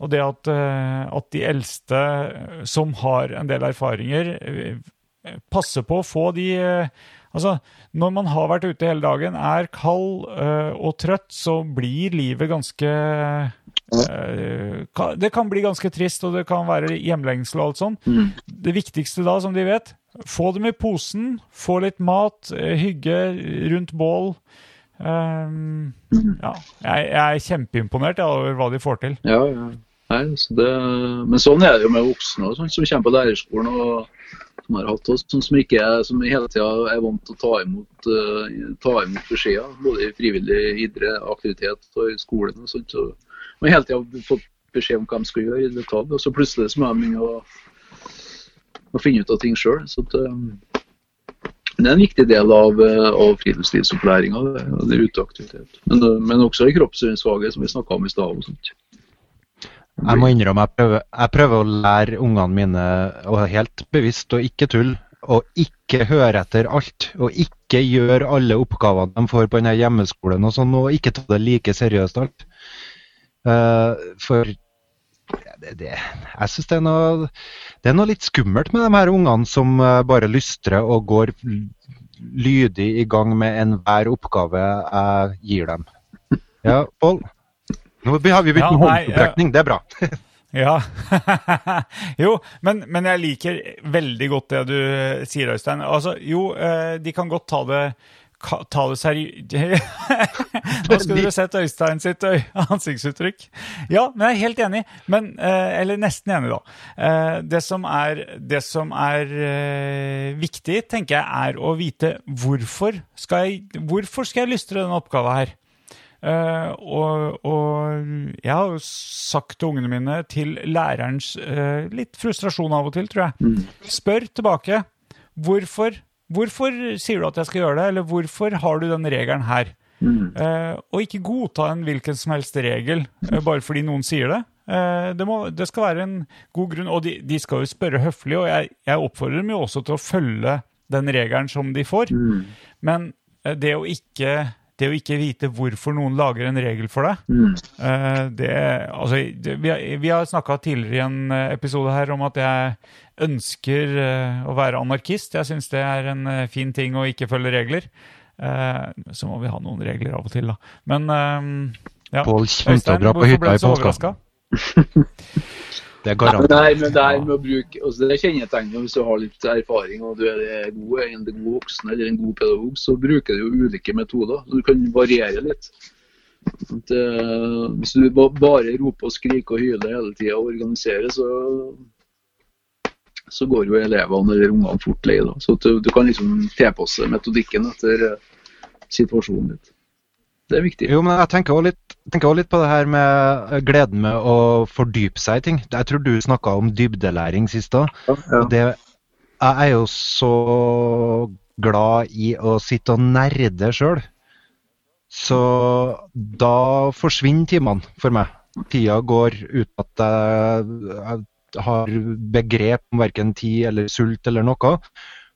Og det at, eh, at de eldste som har en del erfaringer, passer på å få de eh, Altså, når man har vært ute hele dagen, er kald øh, og trøtt, så blir livet ganske øh, Det kan bli ganske trist, og det kan være hjemlengsel og alt sånt. Det viktigste da, som de vet, få dem i posen, få litt mat, eh, hygge rundt bål. Um, ja, jeg, jeg er kjempeimponert over hva de får til. Ja, ja. Nei, så det, men sånn er det jo med voksne sånn, som kommer på lærerskolen og som har hatt oss, sånn som ikke som hele tida er vant til å ta imot, uh, ta imot beskjeder. Både i frivillig idrett, aktivitet og i skolen og sånt. Så, og hele tida fått beskjed om hva de skal gjøre i detalj. Og så plutselig så må de begynne å, å finne ut av ting sjøl. Eh, det er en viktig del av, eh, av friluftslivsopplæringa. Det, det uteaktivitet. Men, men også i kroppsøvingsfaget, som vi snakka om i stad. Og. Jeg må innrømme jeg prøver, jeg prøver å lære ungene mine og helt bevisst å ikke tulle. Og ikke høre etter alt. Og ikke gjøre alle oppgavene de får på denne hjemmeskolen og sånn, og ikke ta det like seriøst alt. Uh, for det, det, jeg syns det, det er noe litt skummelt med de her ungene som eh, bare lystrer og går lydig i gang med enhver oppgave jeg gir dem. Ja, Pål? Nå har vi begynt Ja, med håndsopprekning, det er bra. Ja. jo, men, men jeg liker veldig godt det du sier, Øystein. Altså, jo, eh, de kan godt ta det Ta det seriøst Nå skulle du sett Øystein sitt ansiktsuttrykk. Ja, men jeg er helt enig. Men, eh, eller nesten enig, da. Eh, det som er, det som er eh, viktig, tenker jeg, er å vite hvorfor skal jeg, hvorfor skal jeg lystre denne oppgava her. Eh, og, og jeg har jo sagt til ungene mine, til lærerens uh, litt frustrasjon av og til, tror jeg. Spør tilbake. Hvorfor, hvorfor sier du at jeg skal gjøre det, eller hvorfor har du den regelen her? Uh, og ikke godta en hvilken som helst regel bare fordi noen sier det. Det, må, det skal være en god grunn, og de, de skal jo spørre høflig, og jeg, jeg oppfordrer dem jo også til å følge den regelen som de får. Men eh, det å ikke det å ikke vite hvorfor noen lager en regel for deg eh, det, altså, det, Vi har, vi har snakka tidligere i en eh, episode her om at jeg ønsker eh, å være anarkist. Jeg syns det er en fin ting å ikke følge regler. Eh, så må vi ha noen regler av og til, da. Men ja. Pål dra på hytta i påska. Det er Nei, men det er med, å bruke, altså det kjennetegnet hvis du har litt erfaring og du er god, en god voksen eller en god pedagog, så bruker du jo ulike metoder. Så du kan variere litt. At, uh, hvis du bare roper og skriker og hyler hele tida og organiserer, så, så går jo elevene eller ungene fort lei. da. Så du, du kan liksom tilpasse metodikken etter eh, situasjonen ditt. Det er viktig. Jo, men jeg tenker også litt, tenker også litt på det her med gleden med å fordype seg i ting. Jeg tror du snakka om dybdelæring sist òg. Ja. Jeg er jo så glad i å sitte og nerde sjøl. Så da forsvinner timene for meg. Tida går uten at jeg, jeg har begrep om verken tid eller sult eller noe.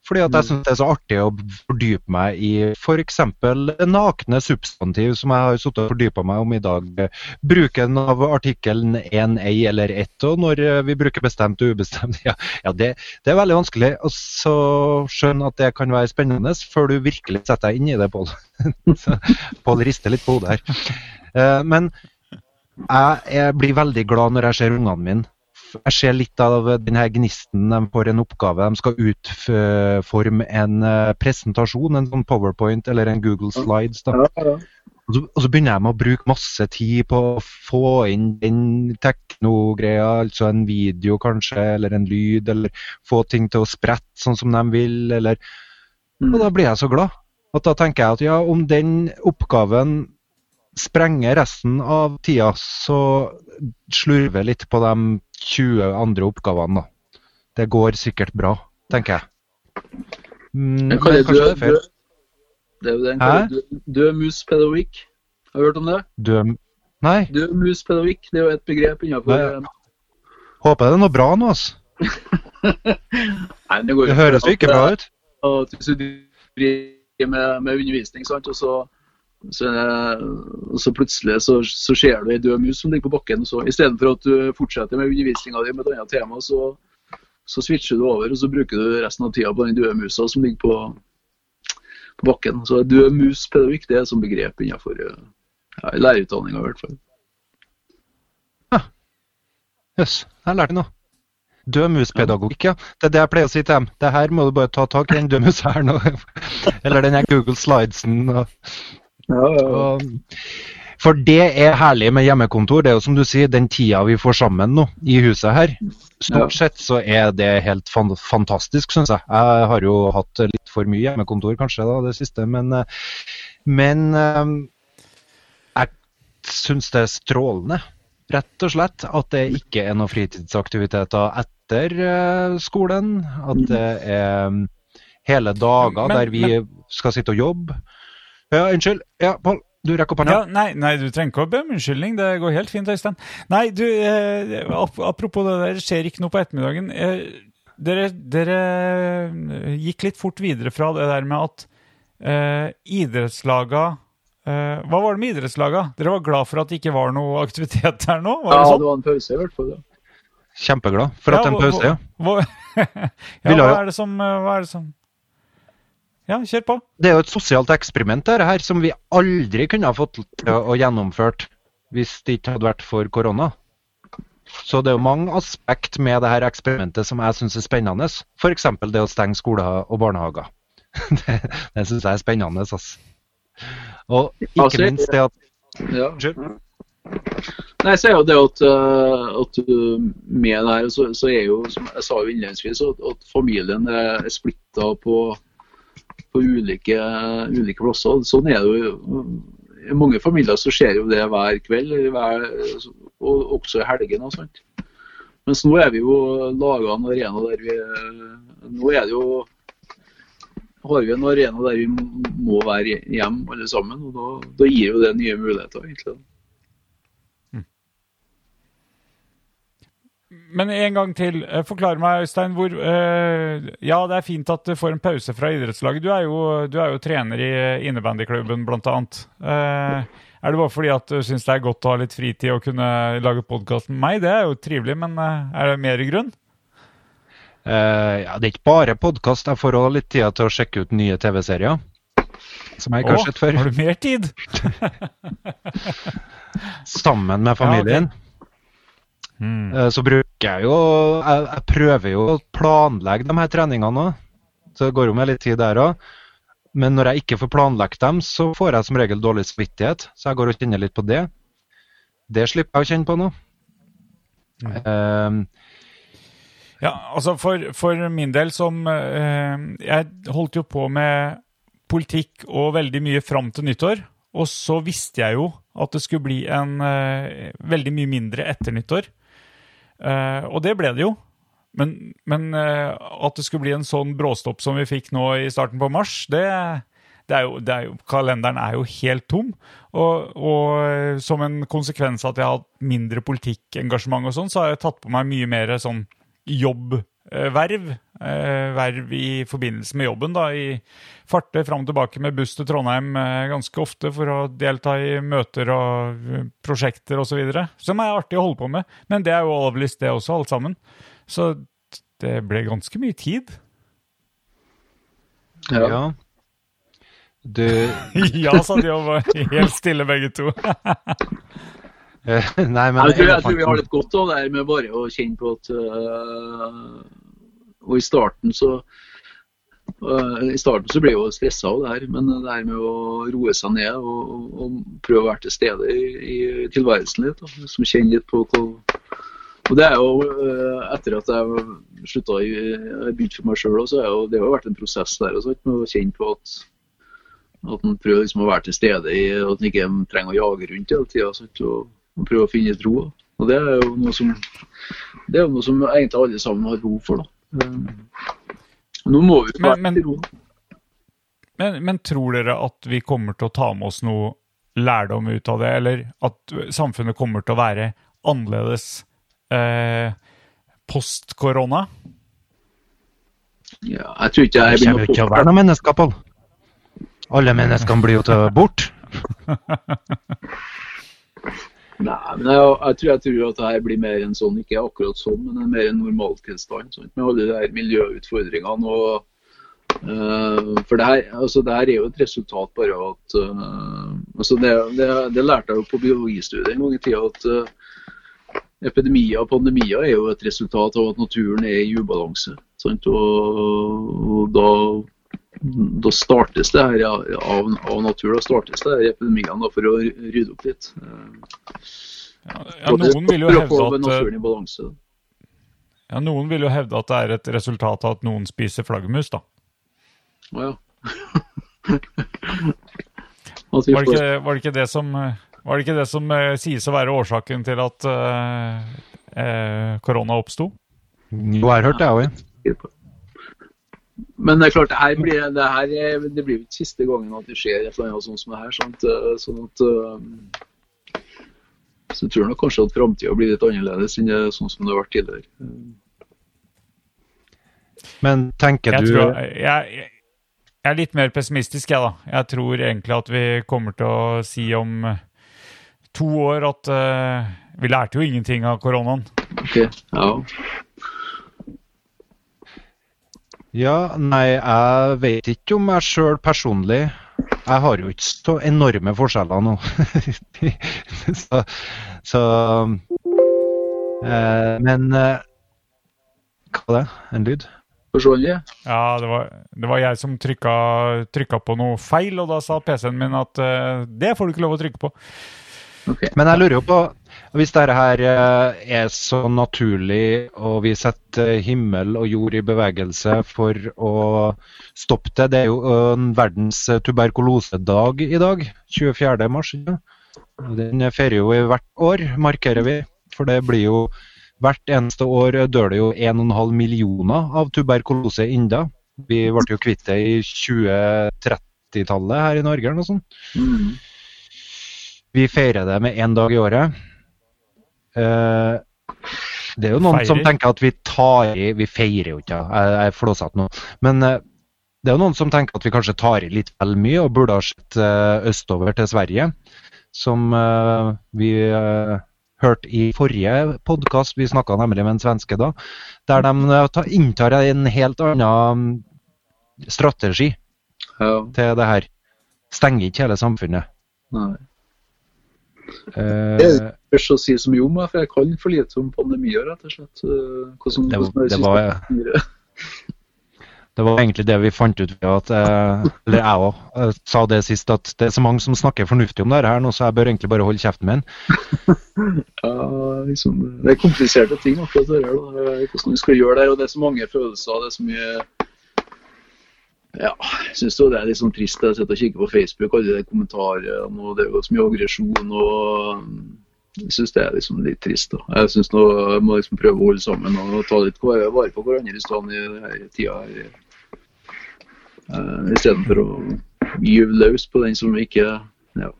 Fordi at jeg syns det er så artig å fordype meg i f.eks. nakne substantiv, som jeg har sittet og fordypa meg om i dag. Bruken av artikkelen en, ei eller ett, og når vi bruker bestemt og ubestemt. Ja, ja det, det er veldig vanskelig å så skjønne at det kan være spennende, før du virkelig setter deg inn i det, Pål. Pål rister litt på hodet her. Eh, Men jeg, jeg blir veldig glad når jeg ser ungene mine. Jeg ser litt av denne gnisten. De får en oppgave. De skal utforme en eh, presentasjon, en sånn powerpoint eller en Google Slides. Da. Og så, og så begynner jeg med å bruke masse tid på å få inn den teknogreia, altså en video kanskje, eller en lyd, eller få ting til å sprette sånn som de vil, eller Og da blir jeg så glad. At da tenker jeg at ja, om den oppgaven sprenger resten av tida, så slurver litt på de 20 andre oppgavene, da. Det går sikkert bra, tenker jeg. Mm, Den kaller det er død, feil. det er jo det den kaller død, død mus-pedagogikk. Har du hørt om det? Død, Nei, Død mus-pedagogikk, det er jo et begrep innenfor Nei. håper det er noe bra nå, altså. Nei, det, går Det høres jo ikke bra ut. Og hvis du driver med, med undervisning, sant, og så, så, og så plutselig så, så ser du ei død mus som ligger på bakken. så Istedenfor at du fortsetter med undervisninga di med et annet tema, så, så switcher du over og så bruker du resten av tida på den døde musa som ligger på, på bakken. Så død mus-pedagogikk det er som begrep innenfor eh, ja, lærerutdanninga i hvert fall. Jøss, jeg lærte noe. Dødmuspedagogikk, ja. Det er det jeg pleier å si til dem. Det her må du bare ta tak i, den dødmusa her nå. Eller den her Google Slidesen. Og, Ja, ja, for det er herlig med hjemmekontor. Det er jo som du sier, den tida vi får sammen nå i huset her. Stort sett så er det helt fan fantastisk, syns jeg. Jeg har jo hatt litt for mye hjemmekontor kanskje da, det siste, men, eh, men eh, jeg syns det er strålende. Rett og slett at det ikke er noen fritidsaktiviteter etter eh, skolen. At det er mm, hele dager der vi skal sitte og jobbe. Ja, unnskyld. Ja, Pål, du rekker opp hånda. Ja, nei, nei, du trenger ikke å be om unnskyldning. Det går helt fint, Øystein. Nei, du, eh, apropos det der, det skjer ikke noe på ettermiddagen. Eh, dere, dere eh, gikk litt fort videre fra det der med at eh, idrettslaga eh, Hva var det med idrettslaga? Dere var glad for at det ikke var noe aktivitet der nå? Var ja, det det sånn? var en pause i hvert fall. Ja. Kjempeglad for at Ja, en pause, ja. hva- ja, hva er det som eh, Hva er det som Ja, kjør på. Det er jo et sosialt eksperiment dette her, som vi aldri kunne ha fått til å gjennomført hvis det ikke hadde vært for korona. Så det er jo mange aspekt med det her eksperimentet som jeg syns er spennende. F.eks. det å stenge skoler og barnehager. Det, det syns jeg er spennende. ass. Og ikke Altså, minst det at Ja. Nei, så er jo det at, eh, at med det her, så, så er jo, som jeg sa jo innledningsvis, at, at familien er splitta på, på ulike, ulike plasser. Sånn er det jo. I mange familier så skjer jo det hver kveld, hver, og også i helgene. og sånt. Mens nå er vi jo laga en arena der vi Nå er det jo har vi en arena der vi må være hjemme alle sammen. og Da, da gir jo det nye muligheter. egentlig. Men en gang til. eh, Forklar meg, Øystein. Hvor, uh, ja, det er fint at du får en pause fra idrettslaget. Du er jo, du er jo trener i innebandyklubben, blant annet. Eh, er det bare fordi at du syns det er godt å ha litt fritid og kunne lage podkast med meg? Det er jo trivelig, men uh, er det mer grunn? eh, ja, Det er ikke bare podkast. Jeg får òg litt tid til å sjekke ut nye TV-serier. Som jeg ikke har sett før. Har du mer tid? Sammen med familien. Mm. Eh, Så bruker jeg jo jeg, jeg prøver jo å planlegge de her treningene òg. Så det går jo med litt tid der òg. Men når jeg ikke får planlagt dem, så får jeg som regel dårlig samvittighet. Så jeg går og kjenner litt på det. Det slipper jeg å kjenne på nå. Eh, Ja, altså for, for min del som eh, Jeg holdt jo på med politikk og veldig mye fram til nyttår. Og så visste jeg jo at det skulle bli en eh, veldig mye mindre etter nyttår. Eh, og det ble det jo. Men, men uh, at det skulle bli en sånn bråstopp som vi fikk nå i starten på mars, det, det er jo, det er jo, kalenderen er jo helt tom. Og, og eh, som en konsekvens av at jeg har hatt mindre politikkengasjement og sånn, så har jeg tatt på meg mye mer sånn jobbverv. Eh, verv i forbindelse med jobben. da, i Farte fram og tilbake med buss til Trondheim eh, ganske ofte for å delta i møter og eh, prosjekter osv. Som er artig å holde på med. Men det er jo avlyst, det også, alt sammen. Så det ble ganske mye tid. Ja. ja. Du ja, sa de og var helt stille, begge to. eh, Nei, men Jeg tror, jeg tror vi har litt godt av det her med bare å kjenne på at uh, Og i starten så uh, I starten så ble jeg jo stressa av det her, men det her med å roe seg ned og, og, prøve å være til stede i, i tilværelsen litt, da, som kjenner litt på hva og det er jo, Etter at jeg slutta i begynte for meg sjøl, så er jo, det har jo vært en prosess der og sånt, med å kjenne på at at en prøver liksom å være til stede i at en ikke trenger å jage rundt hele tida. Og, og prøve å finne troa. Og det er jo noe som det er jo noe som egentlig alle sammen har behov for. da. Nå må vi Men- være men- ro. Men, men tror dere at vi kommer til å ta med oss noe lærdom ut av det, eller at samfunnet kommer til å være annerledes eh, post korona? Ja, jeg tror ikke jeg Det kommer jo ikke til å være noen mennesker, Pål. Alle menneskene blir jo til bort. Nei, men jeg, jeg, tror, jeg tror at det her blir mer en sånn, ikke akkurat sånn, men en mer normaltilstand. Sånn, med alle de her miljøutfordringene. og uh, For det her, altså, det her er jo et resultat bare av at uh, altså det, det, det lærte jeg jo på biologistudiet en gang i tida. at uh, Epidemier og pandemier er jo et resultat av at naturen er i ubalanse. Sant? Og, og da da startes det her ja, av, av natur, da startes det her epidemiene for å rydde opp litt. Ja, Ja, noen vil jo hevde at, eh, ja, noen vil jo hevde at det er et resultat av at noen spiser flaggermus, da. Å ja. Var det ikke, var det, ikke det som eh, var det ikke det som eh, sies å være årsaken til at eh, uh, korona oppsto? Jo, jeg har hørt det, jeg òg. Men det er klart, det her blir, det her er, det blir ikke siste gangen at det skjer et eller annet sånt som det her. Sant? Eh, Sånn at, eh, så jeg tror nok kanskje at framtida blir litt annerledes enn det, sånn som det har vært tidligere. Men tenker Jeg, du tror, jeg, jeg, jeg er litt mer pessimistisk, jeg, da. Jeg tror egentlig at vi kommer til å si om to år at uh, vi lærte jo ingenting av koronaen. Ok, ja. Ja, nei, jeg vet ikke om jeg sjøl personlig Jeg har jo ikke så enorme forskjeller nå. så, så eh, Men eh, Hva var det? En lyd? Personlig? Ja, det var, det var jeg som trykka, trykka på noe feil, og da sa PC-en min at eh, det får du ikke lov å trykke på. Okay. Men jeg lurer jo på Hvis dette her eh, er så naturlig, og vi setter himmel og jord i bevegelse for å stoppe det Det er jo en verdens tuberkulosedag i dag. 24. mars. Den feirer jo i hvert år, markerer vi. For det blir jo Hvert eneste år dør det jo 1,5 millioner av tuberkulose enda. Vi ble jo kvitt det i 2030-tallet her i Norge eller noe sånt. Mm. Vi feirer det med én dag i året. Eh, det er jo noen som tenker at vi tar i Vi feirer jo ikke, jeg jeg er flåsete nå. Men eh, det er jo noen som tenker at vi kanskje tar i litt vel mye og burde ha sett eh, østover til Sverige. Som vi hørte i forrige podkast, vi snakka nemlig med en svenske da, der de inntar en helt annen mm, strategi Ja, til det her. Stenger ikke hele samfunnet. nei. Eh, Det Først å si så mye om for jeg kan for lite om pandemier, rett og slett. Eh, Hvordan, Det- hvordan det synes var-. Det var egentlig det vi fant ut at eh, Eller jeg òg sa det sist, at det er så mange som snakker fornuftig om det her nå, så jeg bør egentlig bare holde kjeften min. Ja, liksom, det er kompliserte ting akkurat det her. Hvordan vi skal gjøre det, og det er så mange følelser. det er så mye ja, jeg syns det er litt sånn trist. Jeg sitter og kikker på Facebook, alle de kommentarene, og det er jo så mye aggresjon. og Jeg syns det er liksom litt trist. da. Jeg syns jeg må liksom prøve å holde sammen og ta litt vare på hverandre i stedet i denne tida. Uh, Istedenfor å gyve løs på den som ikke ja,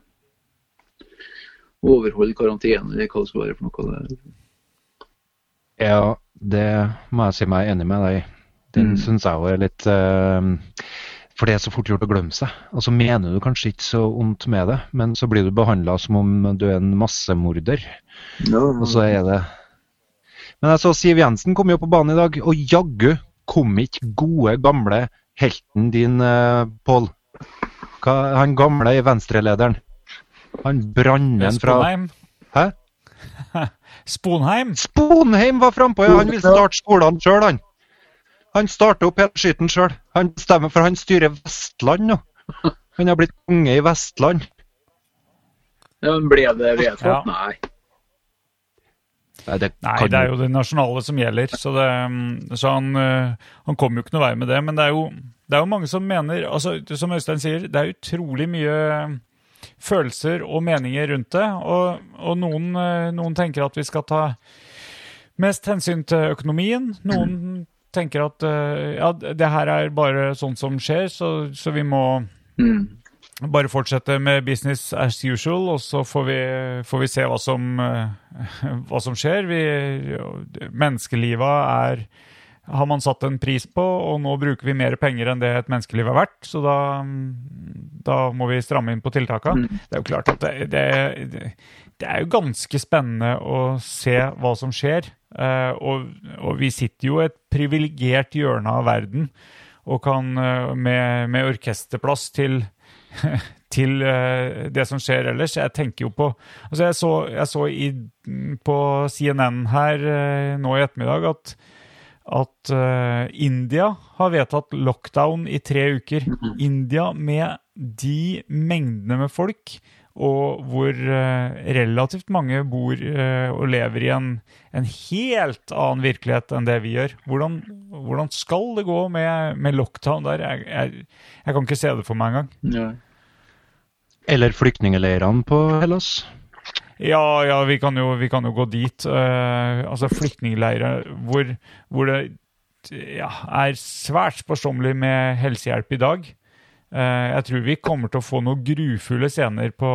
overholder karantene, eller hva det skal være for noe. Det. Ja, det må jeg si meg enig med deg. Den Mm. syns jeg jo er litt eh, For det er så fort gjort å glemme seg. Og så mener du kanskje ikke så vondt med det, men så blir du behandla som om du er en massemorder. Og så er det Men jeg så Siv Jensen kom jo på banen i dag, og jaggu kom ikke gode, gamle helten din, eh, Pål. Han gamle i venstrelederen. Han brannen fra. Hæ? Sponheim? Sponheim var frampå, ja. Han vil starte skolene sjøl, han. Han starter opp hele skitten sjøl. Han stemmer for han styrer Vestland nå. Han har blitt konge i Vestland. Ja, men ble det vedtatt? Ja. Nei. Nei, det, Nei, det er jo- det nasjonale som gjelder. Så, det, mm, så han, eh, han kom jo ikke noe vei med det. Men det er jo, det er jo mange som mener altså, Som Øystein sier, det er utrolig mye følelser og meninger rundt det. Og, og noen, eh, noen tenker at vi skal ta mest hensyn til økonomien. Noen tenker at eh, ja, det her er bare sånt som skjer, så, så vi må Mm. bare fortsette med business as usual, og så får vi, får vi se hva som, eh, hva som skjer. Vi, menneskelivet er har man satt en pris på, og nå bruker vi mer penger enn det et menneskeliv er verdt, så da, da må vi stramme inn på tiltakene. Det er jo klart at det, det, det er jo ganske spennende å se hva som skjer. eh, og, og vi sitter jo et privilegert hjørne av verden og kan eh, med, med orkesterplass til til eh, det som skjer ellers. Jeg tenker jo på altså Jeg så, jeg så i, på CNN her eh, nå i ettermiddag at, at India har vedtatt lockdown i tre uker. India med de mengdene med folk, og hvor eh, relativt mange bor eh, og lever i en, en helt annen virkelighet enn det vi gjør. Hvordan, hvordan skal det gå med, med lockdown der? Jeg, jeg, jeg kan ikke se det for meg engang. Ja. Eller flyktningleirene på Hellas. Ja, ja, vi kan jo, vi kan jo gå dit. Eh, altså flyktningleirer hvor, hvor det ja, er svært sparsommelig med helsehjelp i dag. Eh, jeg tror vi kommer til å få noen grufulle scener på,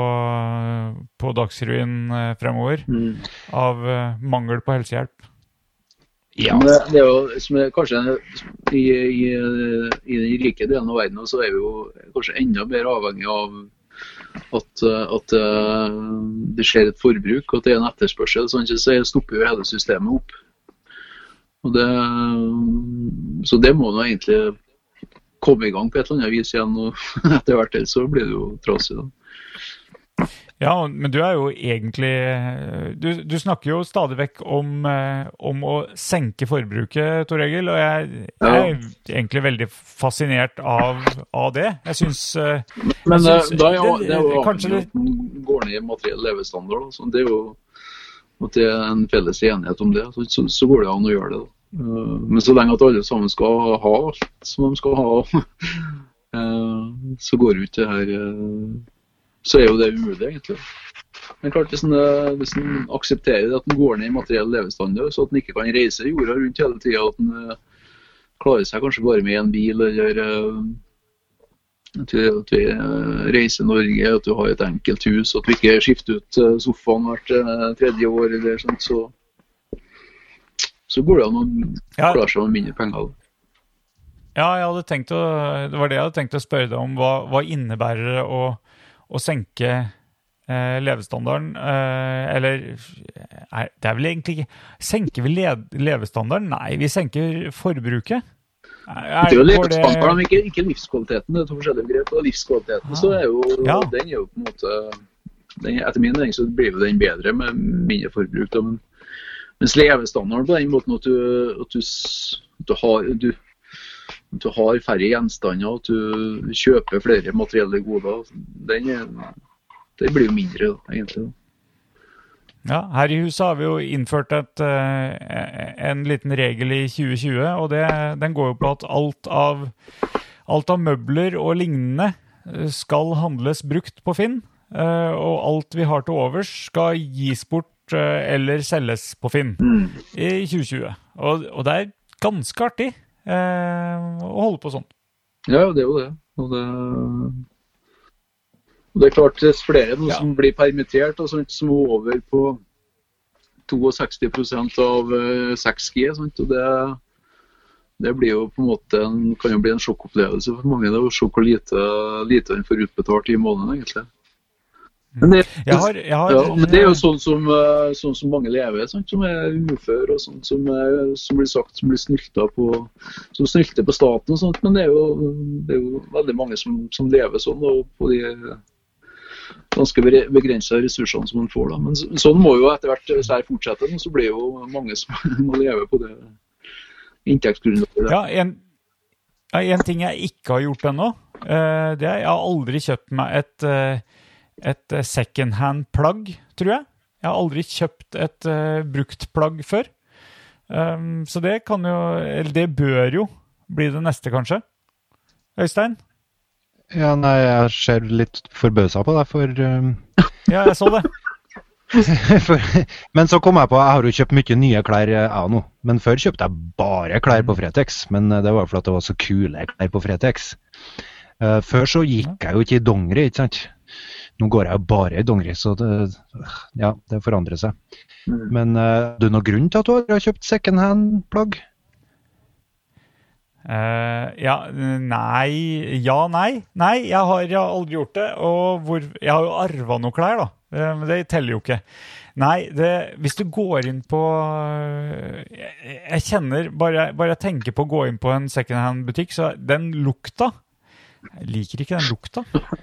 på Dagsrevyen eh, fremover Mm. av eh, mangel på helsehjelp. Ja. Det, det er jo som er kanskje i, i, i den rike delen av verden så er vi jo kanskje enda mer avhengig av at, at det skjer et forbruk, at det er en etterspørsel. Sånn at så stopper jo hele systemet opp. Og det, så det må nå egentlig komme i gang på et eller annet vis igjen. og Etter hvert til så blir det jo trasig. da. Ja, men du er jo egentlig Du, du snakker jo stadig vekk om, eh, om å senke forbruket, Tor Egil. Og jeg, jeg er egentlig veldig fascinert av, av det. Jeg syns Men Jeg synes eh, da jo, det- det er jo kanskje det, går ned i materiell levestandard. da. Så det er jo at det er en felles enighet om det, så, så, så går det an å gjøre det. da. Eh, Men så lenge at alle sammen skal ha alt som de skal ha, eh, så går ikke det her eh, Så er jo det umulig, egentlig. Men klart, hvis en, hvis en aksepterer at en går ned i materiell levestandard, så at en ikke kan reise jorda rundt hele tida, at en klarer seg kanskje bare med en bil, eller at vi, at vi reiser Norge, at du har et enkelt hus, at vi ikke skifter ut sofaen hvert tredje år, eller sånt, så, så går det an å Ja. klare seg med mindre penger. Ja, jeg hadde tenkt å, det var det jeg hadde tenkt å spørre deg om. Hva, hva innebærer det å, å senke eh, levestandarden? Eh, eller er, Det er vel egentlig ikke Senker vi le, levestandarden? Nei, vi senker forbruket. Er, Det er jo levestandarden, men ikke, ikke livskvaliteten. Det er to forskjellige begrep. Og livskvaliteten så er jo, Ja. den er jo på en måte den, Etter min mening så blir jo den bedre med mindre forbruk. Da, men, mens levestandarden på den måten at du, at du, at du har du, du har færre gjenstander, at du kjøper flere materielle goder, den, det blir jo mindre, egentlig. Ja, her i huset har vi jo innført et, eh, en liten regel i 2020, og det, den går jo på at alt av, alt av møbler og lignende eh, skal handles brukt på Finn, eh, og alt vi har til overs skal gis bort eller selges på Finn i 2020. Og, og det er ganske artig eh, å holde på sånn. Ja, det er jo det. Og det, og det er klart, dess flere nå Ja. som blir permittert, og sånt, som er over på 62 av eh, 6G. Sant? Og det, det blir jo på en måte en, kan jo bli en sjokkopplevelse for mange. Det er jo sjokk hvor lite, lite en får utbetalt i måneden, egentlig. Men det, Jeg har, jeg har, ja, men det er jo sånn som, eh, sånn som mange lever, sant? som er ufør og sånt, som, er, som blir sagt som blir snylta på som snylter på staten og sånt. Men det er jo, det er jo veldig mange som, som lever sånn og på de ganske begrensa ressursene som man får. da. Men sånn må jo etter hvert hvis dette fortsetter, så blir jo mange som må leve på det inntektsgrunnlaget. Ja, en, ja, en ting jeg ikke har gjort ennå, eh, det er jeg har aldri kjøpt meg et, eh, et eh, secondhand-plagg, tror jeg. Jeg har aldri kjøpt et uh, brukt plagg før. Um, så det kan jo Eller det bør jo bli det neste, kanskje. Øystein? Ja, nei, jeg ser litt forbausa på deg, for, um, Ja, jeg så det. for Men så kom jeg på, jeg har jo kjøpt mye nye klær, jeg ja, nå. Men før kjøpte jeg bare klær på Fretex. Men eh, det var fordi det var så kule klær på Fretex. Uh, før så gikk jeg jo ikke i dongeri, ikke sant. Nå går jeg jo bare i dongeri, så det, ja, det forandrer seg. Men uh, er det noen grunn til at du har kjøpt secondhand-plagg? Uh, ja, nei Ja, nei. Nei, jeg har, jeg har aldri gjort det. Og hvor, jeg har jo arva noen klær, da. Eh, Men det teller jo ikke. Nei, det, hvis du går inn på Jeg, jeg kjenner bare, bare jeg tenker på å gå inn på en secondhand-butikk, så den lukta Jeg liker ikke den lukta.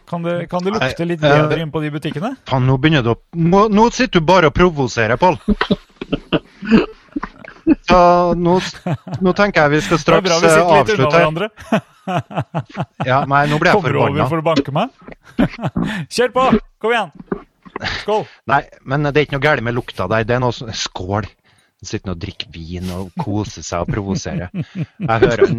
Kan det, kan det lukte litt eh, bedre inn på de butikkene? Faen, nå begynner du å Nå, nå sitter du bare og provoserer, Pål. Så nå, nå tenker jeg vi skal straks avslutte. Det er bra vi eh, sitter litt unna avslutte her. Eh, hverandre. Ja, nei, nå ble jeg Kommer du over for å banke meg? Kjør på! Kom igjen! Skål! Nei, men det er ikke noe galt med lukta der. Det er noe Skål! Sitter og drikker vin og koser seg og provoserer. Jeg hører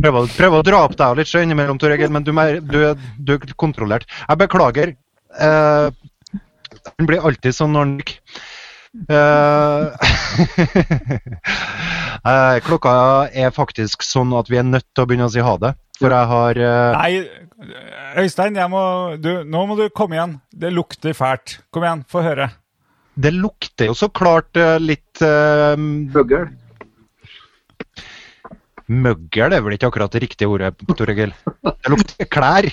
Prøver, prøver å dra opp deg litt innimellom, Tor Egil, men du, du, du er kontrollert. Jeg beklager. Han blir alltid sånn når han. Uh, eh, klokka er faktisk sånn at vi er nødt til å begynne å si ha det. For jeg har uh... Nei, Øystein, må, du, nå må du komme igjen. Det lukter fælt. Kom igjen, få høre. Det lukter jo så klart eh, litt uh, Møggel. Møggel er vel ikke akkurat det riktige ordet, Tor Egil. Det lukter klær.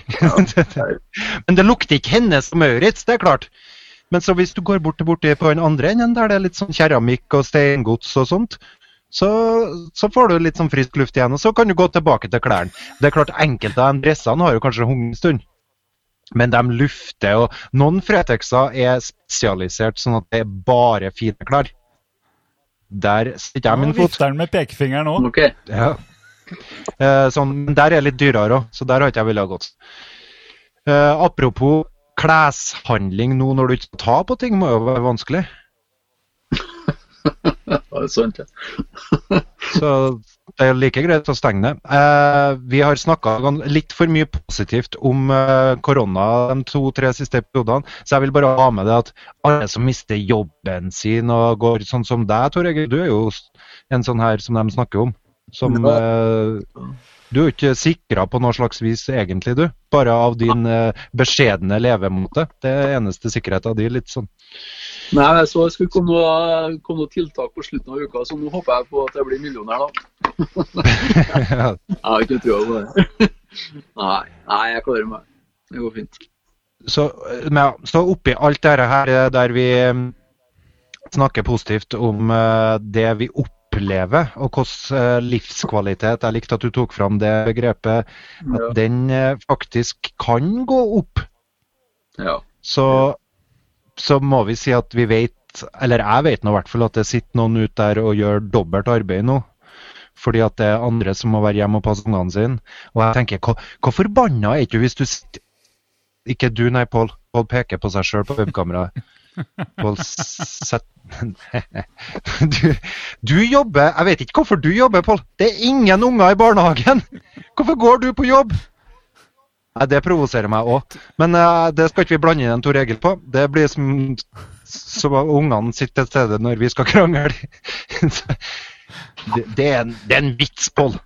Men det lukter ikke hennes og Maurits, det er klart. Men så hvis du går bort borti på den andre enden, der det er litt sånn keramikk og steingods og sånt, så, så får du litt sånn frisk luft igjen, og så kan du gå tilbake til klærne. Det er klart, enkelte av de dressene har jo kanskje hunget en stund. Men de lufter, og noen Fretexer er spesialisert sånn at det er bare fine klær. Der sitter jeg min fot. Nå vifter han med pekefingeren nå. OK. Ja. Eh, sånn, men der er litt dyrere òg, så der har ikke jeg villet gått. Eh, apropos kleshandling nå når du ikke tar på ting, må jo være vanskelig. Det er sant, ja. Så det er like greit å stenge det. Eh, vi har snakka litt for mye positivt om eh, korona de to-tre siste periodene, så jeg vil bare ha med det at alle som mister jobben sin og går sånn som deg, Tor Egil, du er jo en sånn her som de snakker om. Som eh, Du er jo ikke sikra på noe slags vis egentlig, du. Bare av din eh, beskjedne levemåte. Det er eneste sikkerheten din. Litt sånn. Nei, jeg så det skulle komme noe, komme noe tiltak på slutten av uka, så nå håper jeg på at jeg blir millionær, da. Jeg har ikke trua på det. Nei, nei, jeg klarer meg. Det går fint. Så, men, så oppi alt dette her eh, der vi eh, snakker positivt om eh, det vi opplever, og hvordan eh, livskvalitet Jeg likte at du tok fram det begrepet. At Ja. den faktisk kan gå opp. Ja. Så, så må vi si at vi vet, eller jeg vet nå i hvert fall, at det sitter noen ute der og gjør dobbelt arbeid nå. fordi at det er andre som må være hjemme og passe ungene sine. Og jeg tenker, hvor, hvor forbanna er ikke du hvis du Ikke du, nei, Pål. Pål peker på seg sjøl på webkameraet. Pål du, du jobber Jeg vet ikke hvorfor du jobber, Pål. Det er ingen unger i barnehagen! Hvorfor går du på jobb? Nei, Det provoserer meg òg. Men uh, det skal ikke vi blande inn en Tor Egil på. Det blir som som ungene sitter til stede når vi skal krangle. det, det, er en, det er en vits, Pål.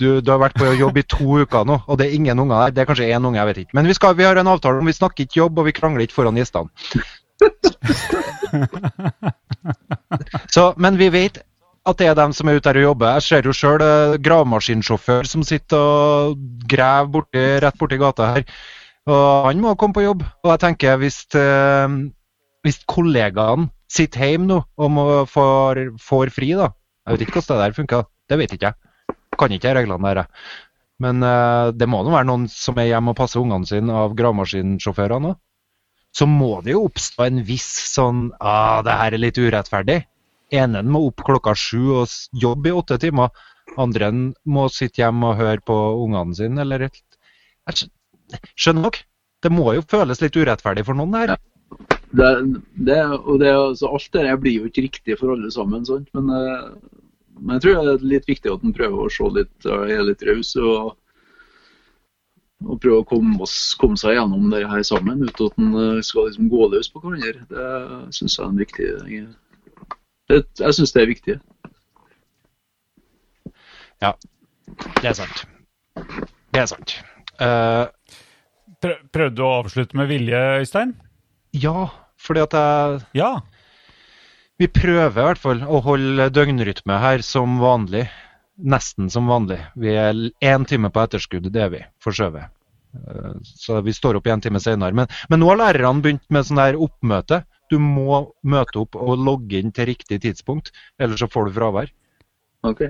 Du, du har vært på jobb i to uker nå, og det er ingen unger der. Det er kanskje én unge, jeg vet ikke. Men vi, skal, vi har en avtale om vi snakker ikke jobb, og vi krangler ikke foran gjestene. Så, men vi vet at det er dem som er ute der og jobber. Jeg ser jo sjøl gravemaskinsjåfør som sitter og graver borti, rett borti gata her. Og han må komme på jobb. Og jeg tenker hvis, eh, hvis kollegaene sitter hjemme nå og får, får fri, da Jeg vet ikke hvordan det der funker. Det vet ikke jeg. Kan ikke reglene der. Men eh, det må nå være noen som er hjemme og passer ungene sine av gravemaskinsjåførene òg. Så må det jo oppstå en viss sånn ah, det her er litt urettferdig. Enen må opp klokka sju og jobbe i åtte timer. Andre må sitte hjemme og høre på ungene sine, eller Skjønner dere? Det må jo føles litt urettferdig for noen her. Det, det, og det, altså, alt det der blir jo ikke riktig for alle sammen, sant? Men, eh, men jeg tror det er litt viktig at en prøver å se litt, er litt raus og, og prøve å komme, oss, komme seg gjennom det her sammen, uten at en eh, skal liksom gå løs på hverandre. Det syns jeg er en viktig det, Jeg syns det er viktig. Ja, det er sant. Det er sant. Uh, Prøvde du å avslutte med vilje, Øystein? ja, fordi at jeg Ja. Vi prøver i hvert fall å holde døgnrytme her som vanlig. Nesten som vanlig. Vi er én time på etterskudd, det er vi. Forskjøvet. Eh, Så vi står opp en time senere. Men, men nå har lærerne begynt med sånn der oppmøte. Du må møte opp og logge inn til riktig tidspunkt, ellers så får du fravær. Ok.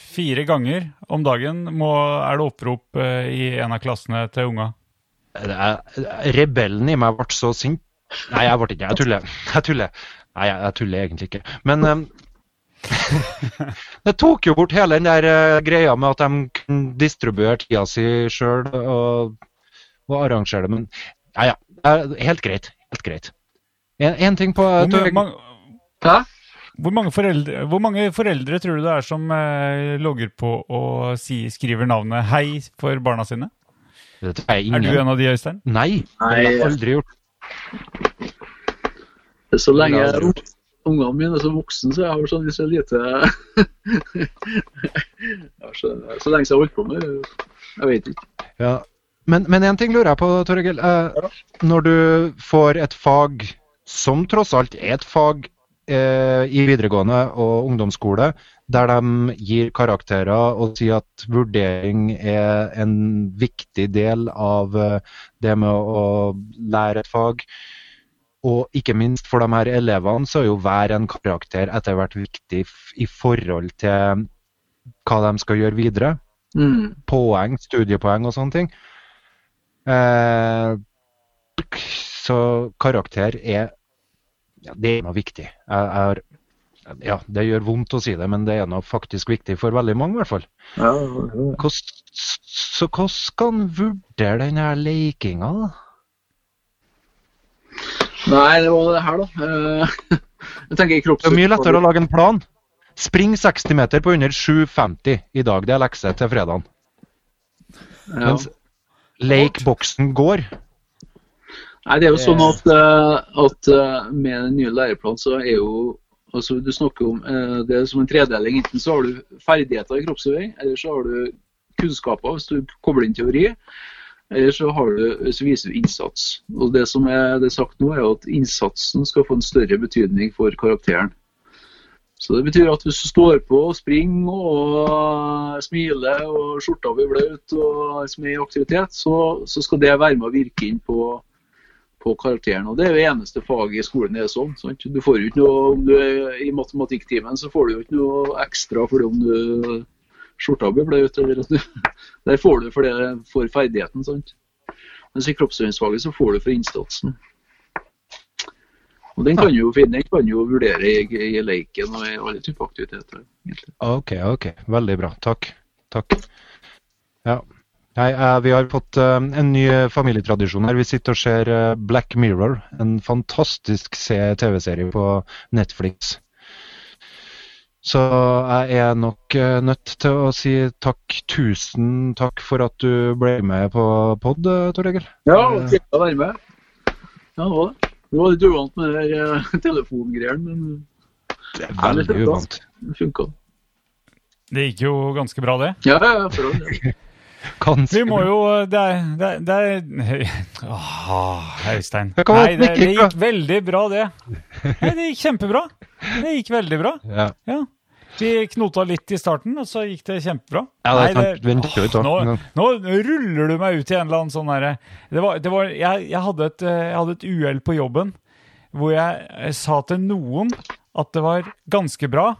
Fire ganger om dagen må, er det opprop eh, i en av klassene til unga. Rebellen i meg ble så sint. Nei, jeg ble ikke Jeg tuller. Jeg tuller. Nei, jeg, jeg tuller egentlig ikke. Men um, det tok jo bort hele den der eh, greia med at de kunne distribuere tida si sjøl og, og arrangere det. Men ja, ja. Helt greit. Helt greit. En, en ting på Hvor, Tor- Hæ? hvor, mange foreldre, hvor mange foreldre tror du det er som eh, logger på og si, skriver navnet 'hei' for barna sine? Det tror jeg Er du en av de, Øystein? Nei, det har jeg aldri gjort. Så lenge jeg har jeg aldri ungene mine er så voksne, så jeg har sånn så lite så, så lenge jeg har holdt på med det, Jeg vet ikke. Ja. Men, én en ting lurer jeg på, Torgeir. Eh, når du får et fag som tross alt er et fag eh, i videregående og ungdomsskole, der de gir karakterer og sier at vurdering er en viktig del av eh, det med å lære et fag. Og ikke minst for de her elevene så er jo hver en karakter etter hvert viktig i forhold til hva de skal gjøre videre Mm. poeng, studiepoeng og sånne ting. Eh, så karakter er ja, det er noe viktig. Har, ja, det gjør vondt å si det, men det er noe faktisk viktig for veldig mange, i hvert fall. Ja, ja, så hvordan skal en vurdere denne leikinga, da? Nei, det var det her, da. Eh, Jeg tenker kropps... Det er mye lettere å lage en plan. Spring 60 meter på under 7,50 i dag. Det er lekse til fredagen. Ja. Mens lekeboksen går. Nei, det er jo sånn at, eh, at eh, med den nye læreplanen så er jo altså Du snakker om eh, det er som en tredeling. Enten så har du ferdigheter i kroppsøving, eller så har du kunnskaper hvis du kobler inn teori. Eller så, har du, så viser du innsats. Og Det som er det sagt nå, er at innsatsen skal få en større betydning for karakteren. Så Det betyr at hvis du står på og springer og smiler og skjorta blir bløt og som er i aktivitet, så, så skal det være med å virke inn på, på karakteren. Og Det er jo eneste faget i skolen det er sånn. Sant? Du får jo ikke noe, om du er I matematikktimen så får du jo ikke noe ekstra fordi om du skjorta blir blaut. du, Der får du for, det, for ferdigheten. sant? Mens i kroppsøvingsfaget så får du for innsatsen. Og den kan jo finne, den kan jo vurdere i, i leiken og i alle typer aktiviteter. egentlig. Ok, ok. Veldig bra. Takk. Takk. Ja. Nei, eh, vi har fått eh, en ny familietradisjon her. Vi sitter og ser eh, Black Mirror, en fantastisk TV-serie på Netflix. Så jeg er nok nødt til å si takk, tusen takk for at du ble med på pod, Tor Egil. Ja, kjekt å være med. Ja, det var det. Det var litt uvant med de her, eh, telefongreiene, men Det er veldig uvant. det funka. Det gikk jo ganske bra, det. Ja, ja, ja, for all Ganske Vi må jo Det er, det er, det er Åh, Øystein. Det Nei, det, det gikk veldig bra, det. Nei, det gikk kjempebra. Det gikk veldig bra. Ja. Ja. Vi knota litt i starten, og så gikk det kjempebra. Ja, det er Nei, det, litt, nå, nå ruller du meg ut i en eller annen sånn herre det var, det var, jeg, jeg hadde et, eh, jeg hadde et uhell på jobben hvor jeg eh, sa til noen at det var ganske bra.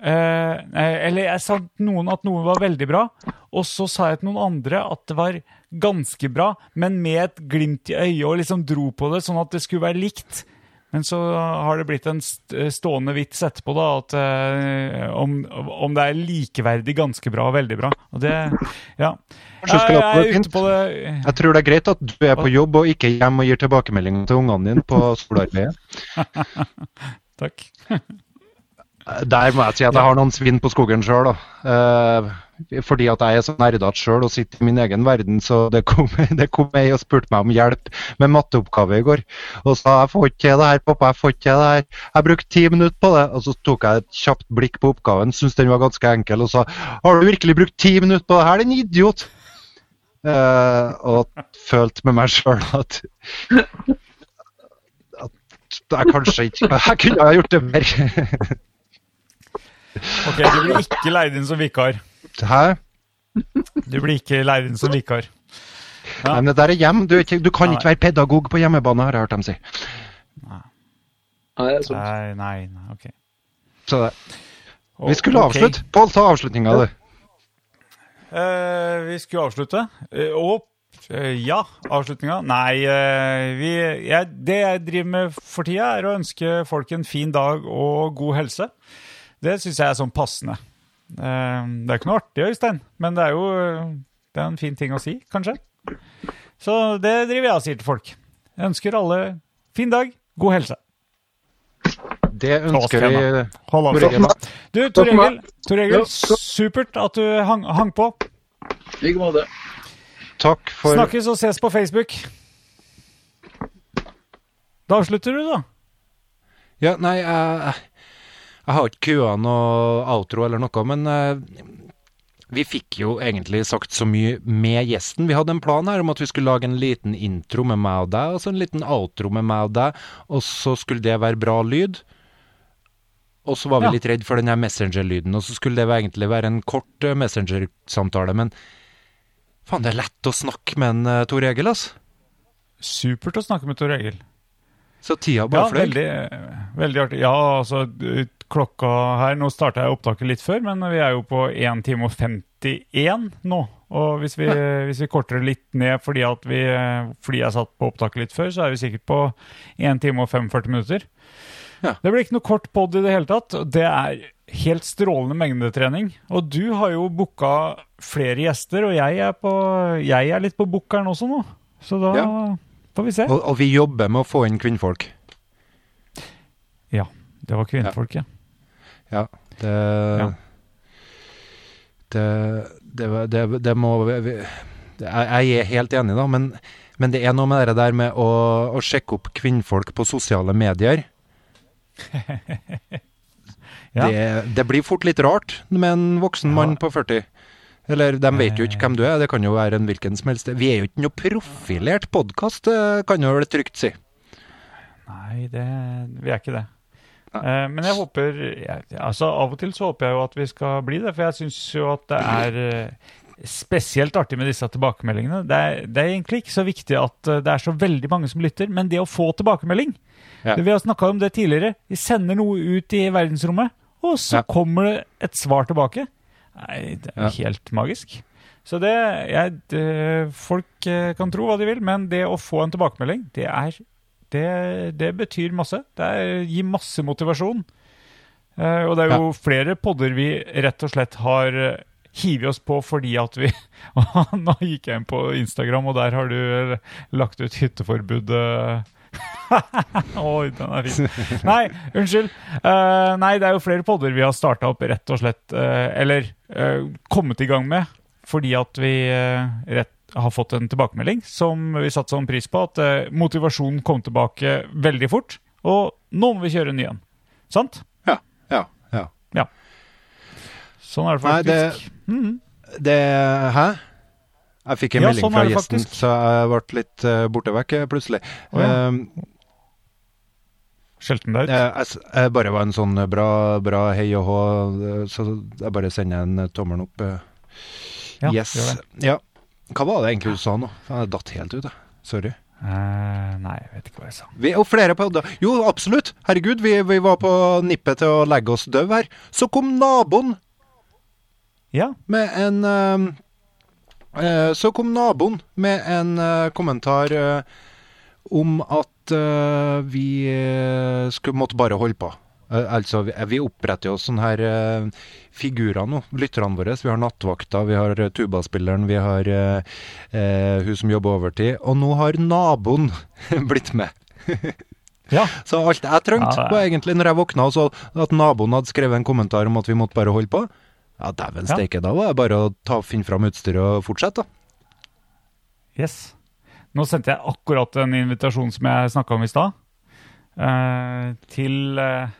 Eh, eller jeg sa noen at noe var veldig bra, og så sa jeg til noen andre at det var ganske bra, men med et glimt i øyet, og liksom dro på det sånn at det skulle være likt. Men så har det blitt en st- stående vits etterpå, da, at eh, om, om det er likeverdig ganske bra og veldig bra. Og det Ja. Jeg, Jeg er ute på det Jeg tror det er greit at du er på jobb og ikke hjemme og gir tilbakemeldinger til ungene dine på skolearbeidet. Takk. Der må jeg si at jeg har noen svinn på skogen sjøl, da. Eh, fordi at jeg er så nerdete sjøl og sitter i min egen verden, så det kom, det kom ei og spurte meg om hjelp med matteoppgave i går. Og sa jeg får ikke til det her, pappa, jeg får ikke til det her. Jeg brukte ti minutter på det. Og så tok jeg et kjapt blikk på oppgaven, syntes den var ganske enkel, og sa har du virkelig brukt ti minutter på det her, din idiot? Uh, og følte med meg sjøl at at jeg kanskje ikke Jeg kunne ha gjort det mer. Ok, du blir ikke leid inn som vikar. Hæ? Du blir ikke leid inn som vikar. Ja. Nei, men det der er hjem. Du, er ikke, du kan Nei. ikke være pedagog på hjemmebane, har jeg hørt dem si. Nei, er. Nei, nei, nei, ok. Så det. Vi skulle avslutte. Pål, ta avslutninga, du. Uh, vi skulle avslutte. Uh, og uh, ja, avslutninga. Nei, eh, vi, jeg, det jeg driver med for tida, er å ønske folk en fin dag og god helse. Det syns jeg er sånn passende. Eh, det er ikke noe artig, Øystein, men det er jo det er en fin ting å si, kanskje. Så det driver jeg og sier til folk. Jeg ønsker alle fin dag, god helse. Det ønsker vi Hold av. Du, Tor Egil, Tor Egil, supert at du hang, hang på. I like måte. Takk for Snakkes og ses på Facebook. Da avslutter du, da. Ja, nei, jeg, jeg har ikke kua noe outro eller noe, men eh, vi fikk jo egentlig sagt så mye med gjesten. Vi hadde en plan her om at vi skulle lage en liten intro med meg og deg, og så en liten outro med meg og deg, og så skulle det være bra lyd. Og så var vi Ja. litt redd for den her Messenger-lyden, og så skulle det egentlig være en kort eh, Messenger-samtale, men faen, det er lett å snakke med en eh, Tor Egil, altså. Supert å snakke med Tor Egil. Så tida Ja, bare fløy. veldig, veldig artig. Ja, altså, klokka her Nå starta jeg opptaket litt før, men vi er jo på 1 time og 51 nå. Og hvis vi, hvis vi korter det litt ned fordi, at vi, fordi jeg satt på opptaket litt før, så er vi sikkert på 1 time og 45 minutter. Ja. Det blir ikke noe kort pod i det hele tatt. Det er helt strålende mengdetrening. Og du har jo booka flere gjester, og jeg er, på, jeg er litt på bookeren også nå. Så da Ja. får vi se. Og, og vi jobber med å få inn kvinnfolk. Ja, det var kvinnfolk, ja. Ja, det Ja. Det, det, det, det må jeg, er helt enig, da, men, men det er noe med det der med å, å sjekke opp kvinnfolk på sosiale medier. Ja. Det, det blir fort litt rart med en voksen Ja. mann på 40. Eller de vet jo ikke hvem du er, det kan jo være en hvilken som helst. Vi er jo ikke noe profilert podkast, kan jo vel trygt si. Nei, det, vi er ikke det. Eh, men jeg håper jeg, altså Av og til så håper jeg jo at vi skal bli det, for jeg syns jo at det er eh, spesielt artig med disse tilbakemeldingene. Det er, det er egentlig ikke så viktig at eh, det er så veldig mange som lytter, men det å få tilbakemelding Ja. Vi har snakka om det tidligere. Vi sender noe ut i verdensrommet, og så Ja. kommer det et svar tilbake. Nei, det er Ja. helt magisk. Så det, jeg, det Folk kan tro hva de vil, men det å få en tilbakemelding, det er det, det betyr masse. Det gir masse motivasjon. Uh, og det er jo flere podder vi rett og slett har eh, hivet oss på fordi at vi Nå gikk jeg inn på Instagram, og der har du eh, lagt ut hytteforbud. eh. Oi, den er fin. Nei, unnskyld. Uh, nei, det er jo flere podder vi har starta opp rett og slett Eller kommet i gang med fordi at vi rett, har fått en tilbakemelding som vi satte sånn pris på. At eh, motivasjonen kom tilbake veldig fort. Og nå må vi kjøre en ny en. Sant? Ja, ja, ja. Ja. Sånn er det Nei, det- faktisk. Mhm. Det Hæ? Jeg fikk en Ja, melding sånn fra gjesten, faktisk. så jeg ble litt uh, borte vekk eh, plutselig. Oh, ja. Um, Skjelte den deg ut? jeg, jeg, bare var en sånn eh, bra, bra hei og hå, eh, så jeg bare sender en tommel opp. eh. Ja, yes. Ja. Hva var det egentlig du sa nå? Jeg datt helt ut, jeg. Sorry. Uh, nei, jeg vet ikke hva jeg sa. Vi, og flere på Jo, absolutt. Herregud, vi, vi var på nippet til å legge oss døv her. Så kom naboen Ja, med en uh, uh, Så kom naboen med en kommentar om at vi skulle måtte bare holde på. Eh, altså, vi, vi oppretter jo sånne her uh, figurer nå, lytterne våre. Vi har nattvakta, vi har eh, tubaspilleren, vi har uh, uh, hun som jobber overtid. Og nå har naboen blitt med. ja. Så alt jeg trengte, Ja, ja. var egentlig når jeg våkna og så at naboen hadde skrevet en kommentar om at vi måtte bare holde på. Ja, dæven Ja. steike, da var det bare å ta, finne fram utstyret og fortsette, da. Yes. Nå sendte jeg akkurat en invitasjon som jeg snakka om i stad, eh, til eh,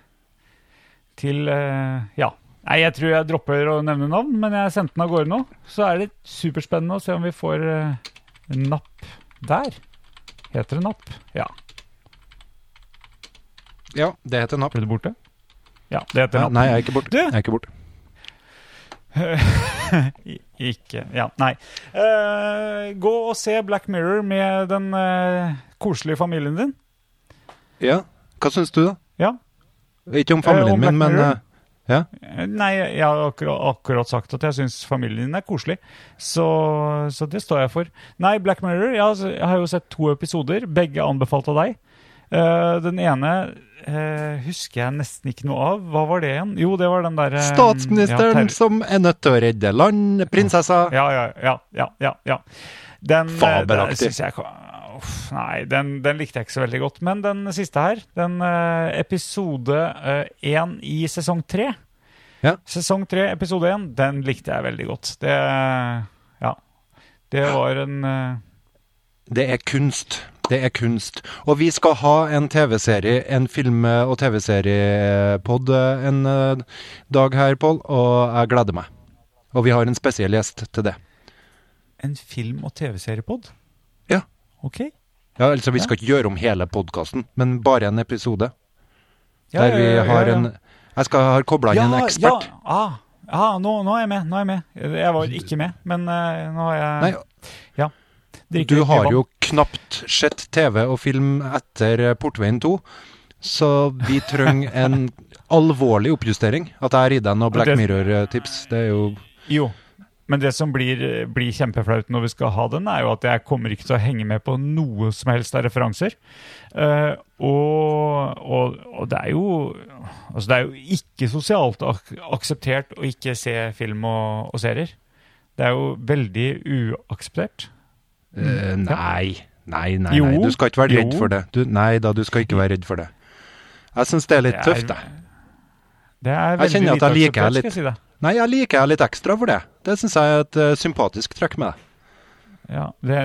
Til eh, Ja. Nei, jeg tror jeg dropper å nevne navn, men jeg sendte den av gårde nå. Så er det superspennende å se om vi får eh, napp der. Heter det napp? Ja. Ja, det heter napp. Ble du borte? Ja, det heter napp. nei, jeg er ikke borte. Du? Jeg er ikke borte. Ikke Ja, nei. Uh, gå og se Black Mirror med den uh, koselige familien din. Ja, hva syns du, da? Ja. Ikke om Eh, familien om min, men eh, ja. Eh, Nei, jeg har akkurat, akkurat sagt at jeg syns familien din er koselig. Så, så det står jeg for. Nei, Black Mirror, jeg har, jeg har jo sett to episoder. Begge anbefalt av deg. Uh, den ene uh, husker jeg nesten ikke noe av. Hva var det igjen? Jo, det var den derre Statsministeren ja, som er nødt til å redde land, prinsessa. Ja, ja, ja. ja, ja, ja. Den, eh, Fabelaktig. den Uff, Nei, den, den likte jeg ikke så veldig godt. Men den siste her, den uh, episode én i sesong tre Ja. Sesong tre, episode én, den likte jeg veldig godt. Det Ja. Det var en uh, Det er kunst. Det er kunst. Og vi skal ha en TV-serie, en film- og TV-seriepod en eh, dag her, Pål, og jeg gleder meg. Og vi har en spesiell gjest til det. en film- og TV-seriepod. OK. Ja, altså Vi skal ikke gjøre om hele podkasten, men bare en episode. Ja, der vi ja, har ja. en Jeg skal ha kobla inn en ekspert. Ja, ah, ah, nå, nå er jeg med. Nå er jeg med. Jeg var ikke med, men uh, nå har jeg Nei, drikker du har jo knapt sett TV og film etter Portveien 2, så vi trenger en alvorlig oppjustering. At jeg har gitt deg noen Black Mirror-tips, det er jo Jo, men det som blir, blir kjempeflaut når vi skal ha den, er jo at jeg kommer ikke til å henge med på noe som helst av referanser. Uh, og, og, og det er jo Altså, det er jo ikke sosialt ak akseptert å ikke se film og, og serier. Det er jo veldig uakseptert. Uh, Nei. Nei, nei, Jo, nei. Du skal ikke være redd jo. for det. Du, nei da, du skal ikke være redd for det. Jeg syns det er litt Det er- tøft, jeg. Det er Jeg kjenner at jeg liker det litt. Det. Nei, jeg liker jeg litt ekstra for det. Det syns jeg er et uh, sympatisk trekk med deg. Ja, det,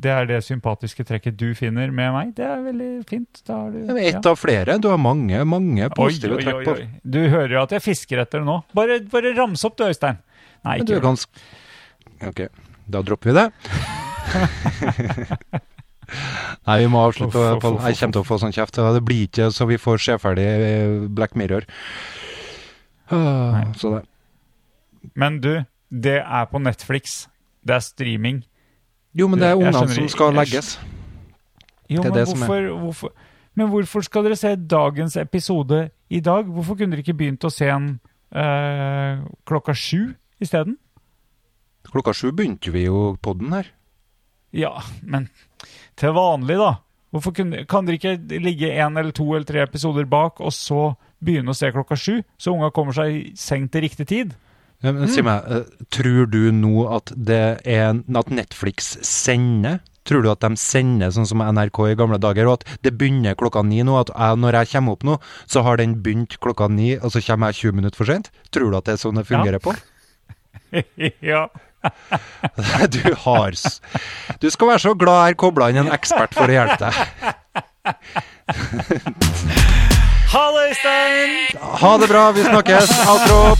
det er det sympatiske trekket du finner med meg. Det er veldig fint. Da har du, Det er Ett av flere. Du har mange, mange positive trekk på. Du hører jo at jeg fisker etter det nå. Bare, bare ramse opp du, Øystein. Nei, Men du ikke gjør det. Ok, da dropper vi det. Nei, vi må avslutte. Uff, Pål. uff, Jeg kommer til å få sånn kjeft. Det blir ikke så vi får se ferdig eh, Black Mirror. Ah, Så det. Men du, det er på Netflix. Det er streaming. Jo, men det er ungene som skal legges. Jo, Det er men det som er- hvorfor, hvorfor, men hvorfor skal dere se dagens episode i dag? Hvorfor kunne dere ikke begynt å se den øh, klokka sju isteden? Klokka sju begynte vi jo podden her. Ja, men til vanlig, da. Hvorfor kunne, kan dere ikke ligge én eller to eller tre episoder bak, og så begynne å se klokka sju, så unga kommer seg i seng til riktig tid? Ja, men Si meg, eh, tror du nå at det er at Netflix sender? Tror du at de sender sånn som NRK i gamle dager, og at det begynner klokka ni nå? At jeg, når jeg kommer opp nå, så har den begynt klokka ni, og så kommer jeg 20 minutter for sent? Tror du at det er sånn det fungerer på? ja. Du har Du skal være så glad jeg er kobla inn en ekspert for å hjelpe deg. Ha det, Øystein! Ha det bra, vi snakkes. Outro.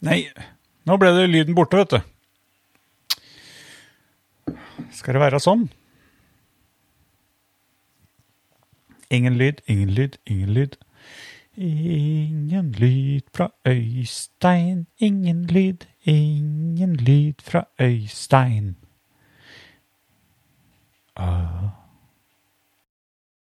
Nei, nå ble det lyden borte, vet du. Skal det være sånn? Ingen lyd, ingen lyd, ingen lyd. Ingen lyd fra Øystein, ingen lyd, ingen lyd fra Øystein. Ah.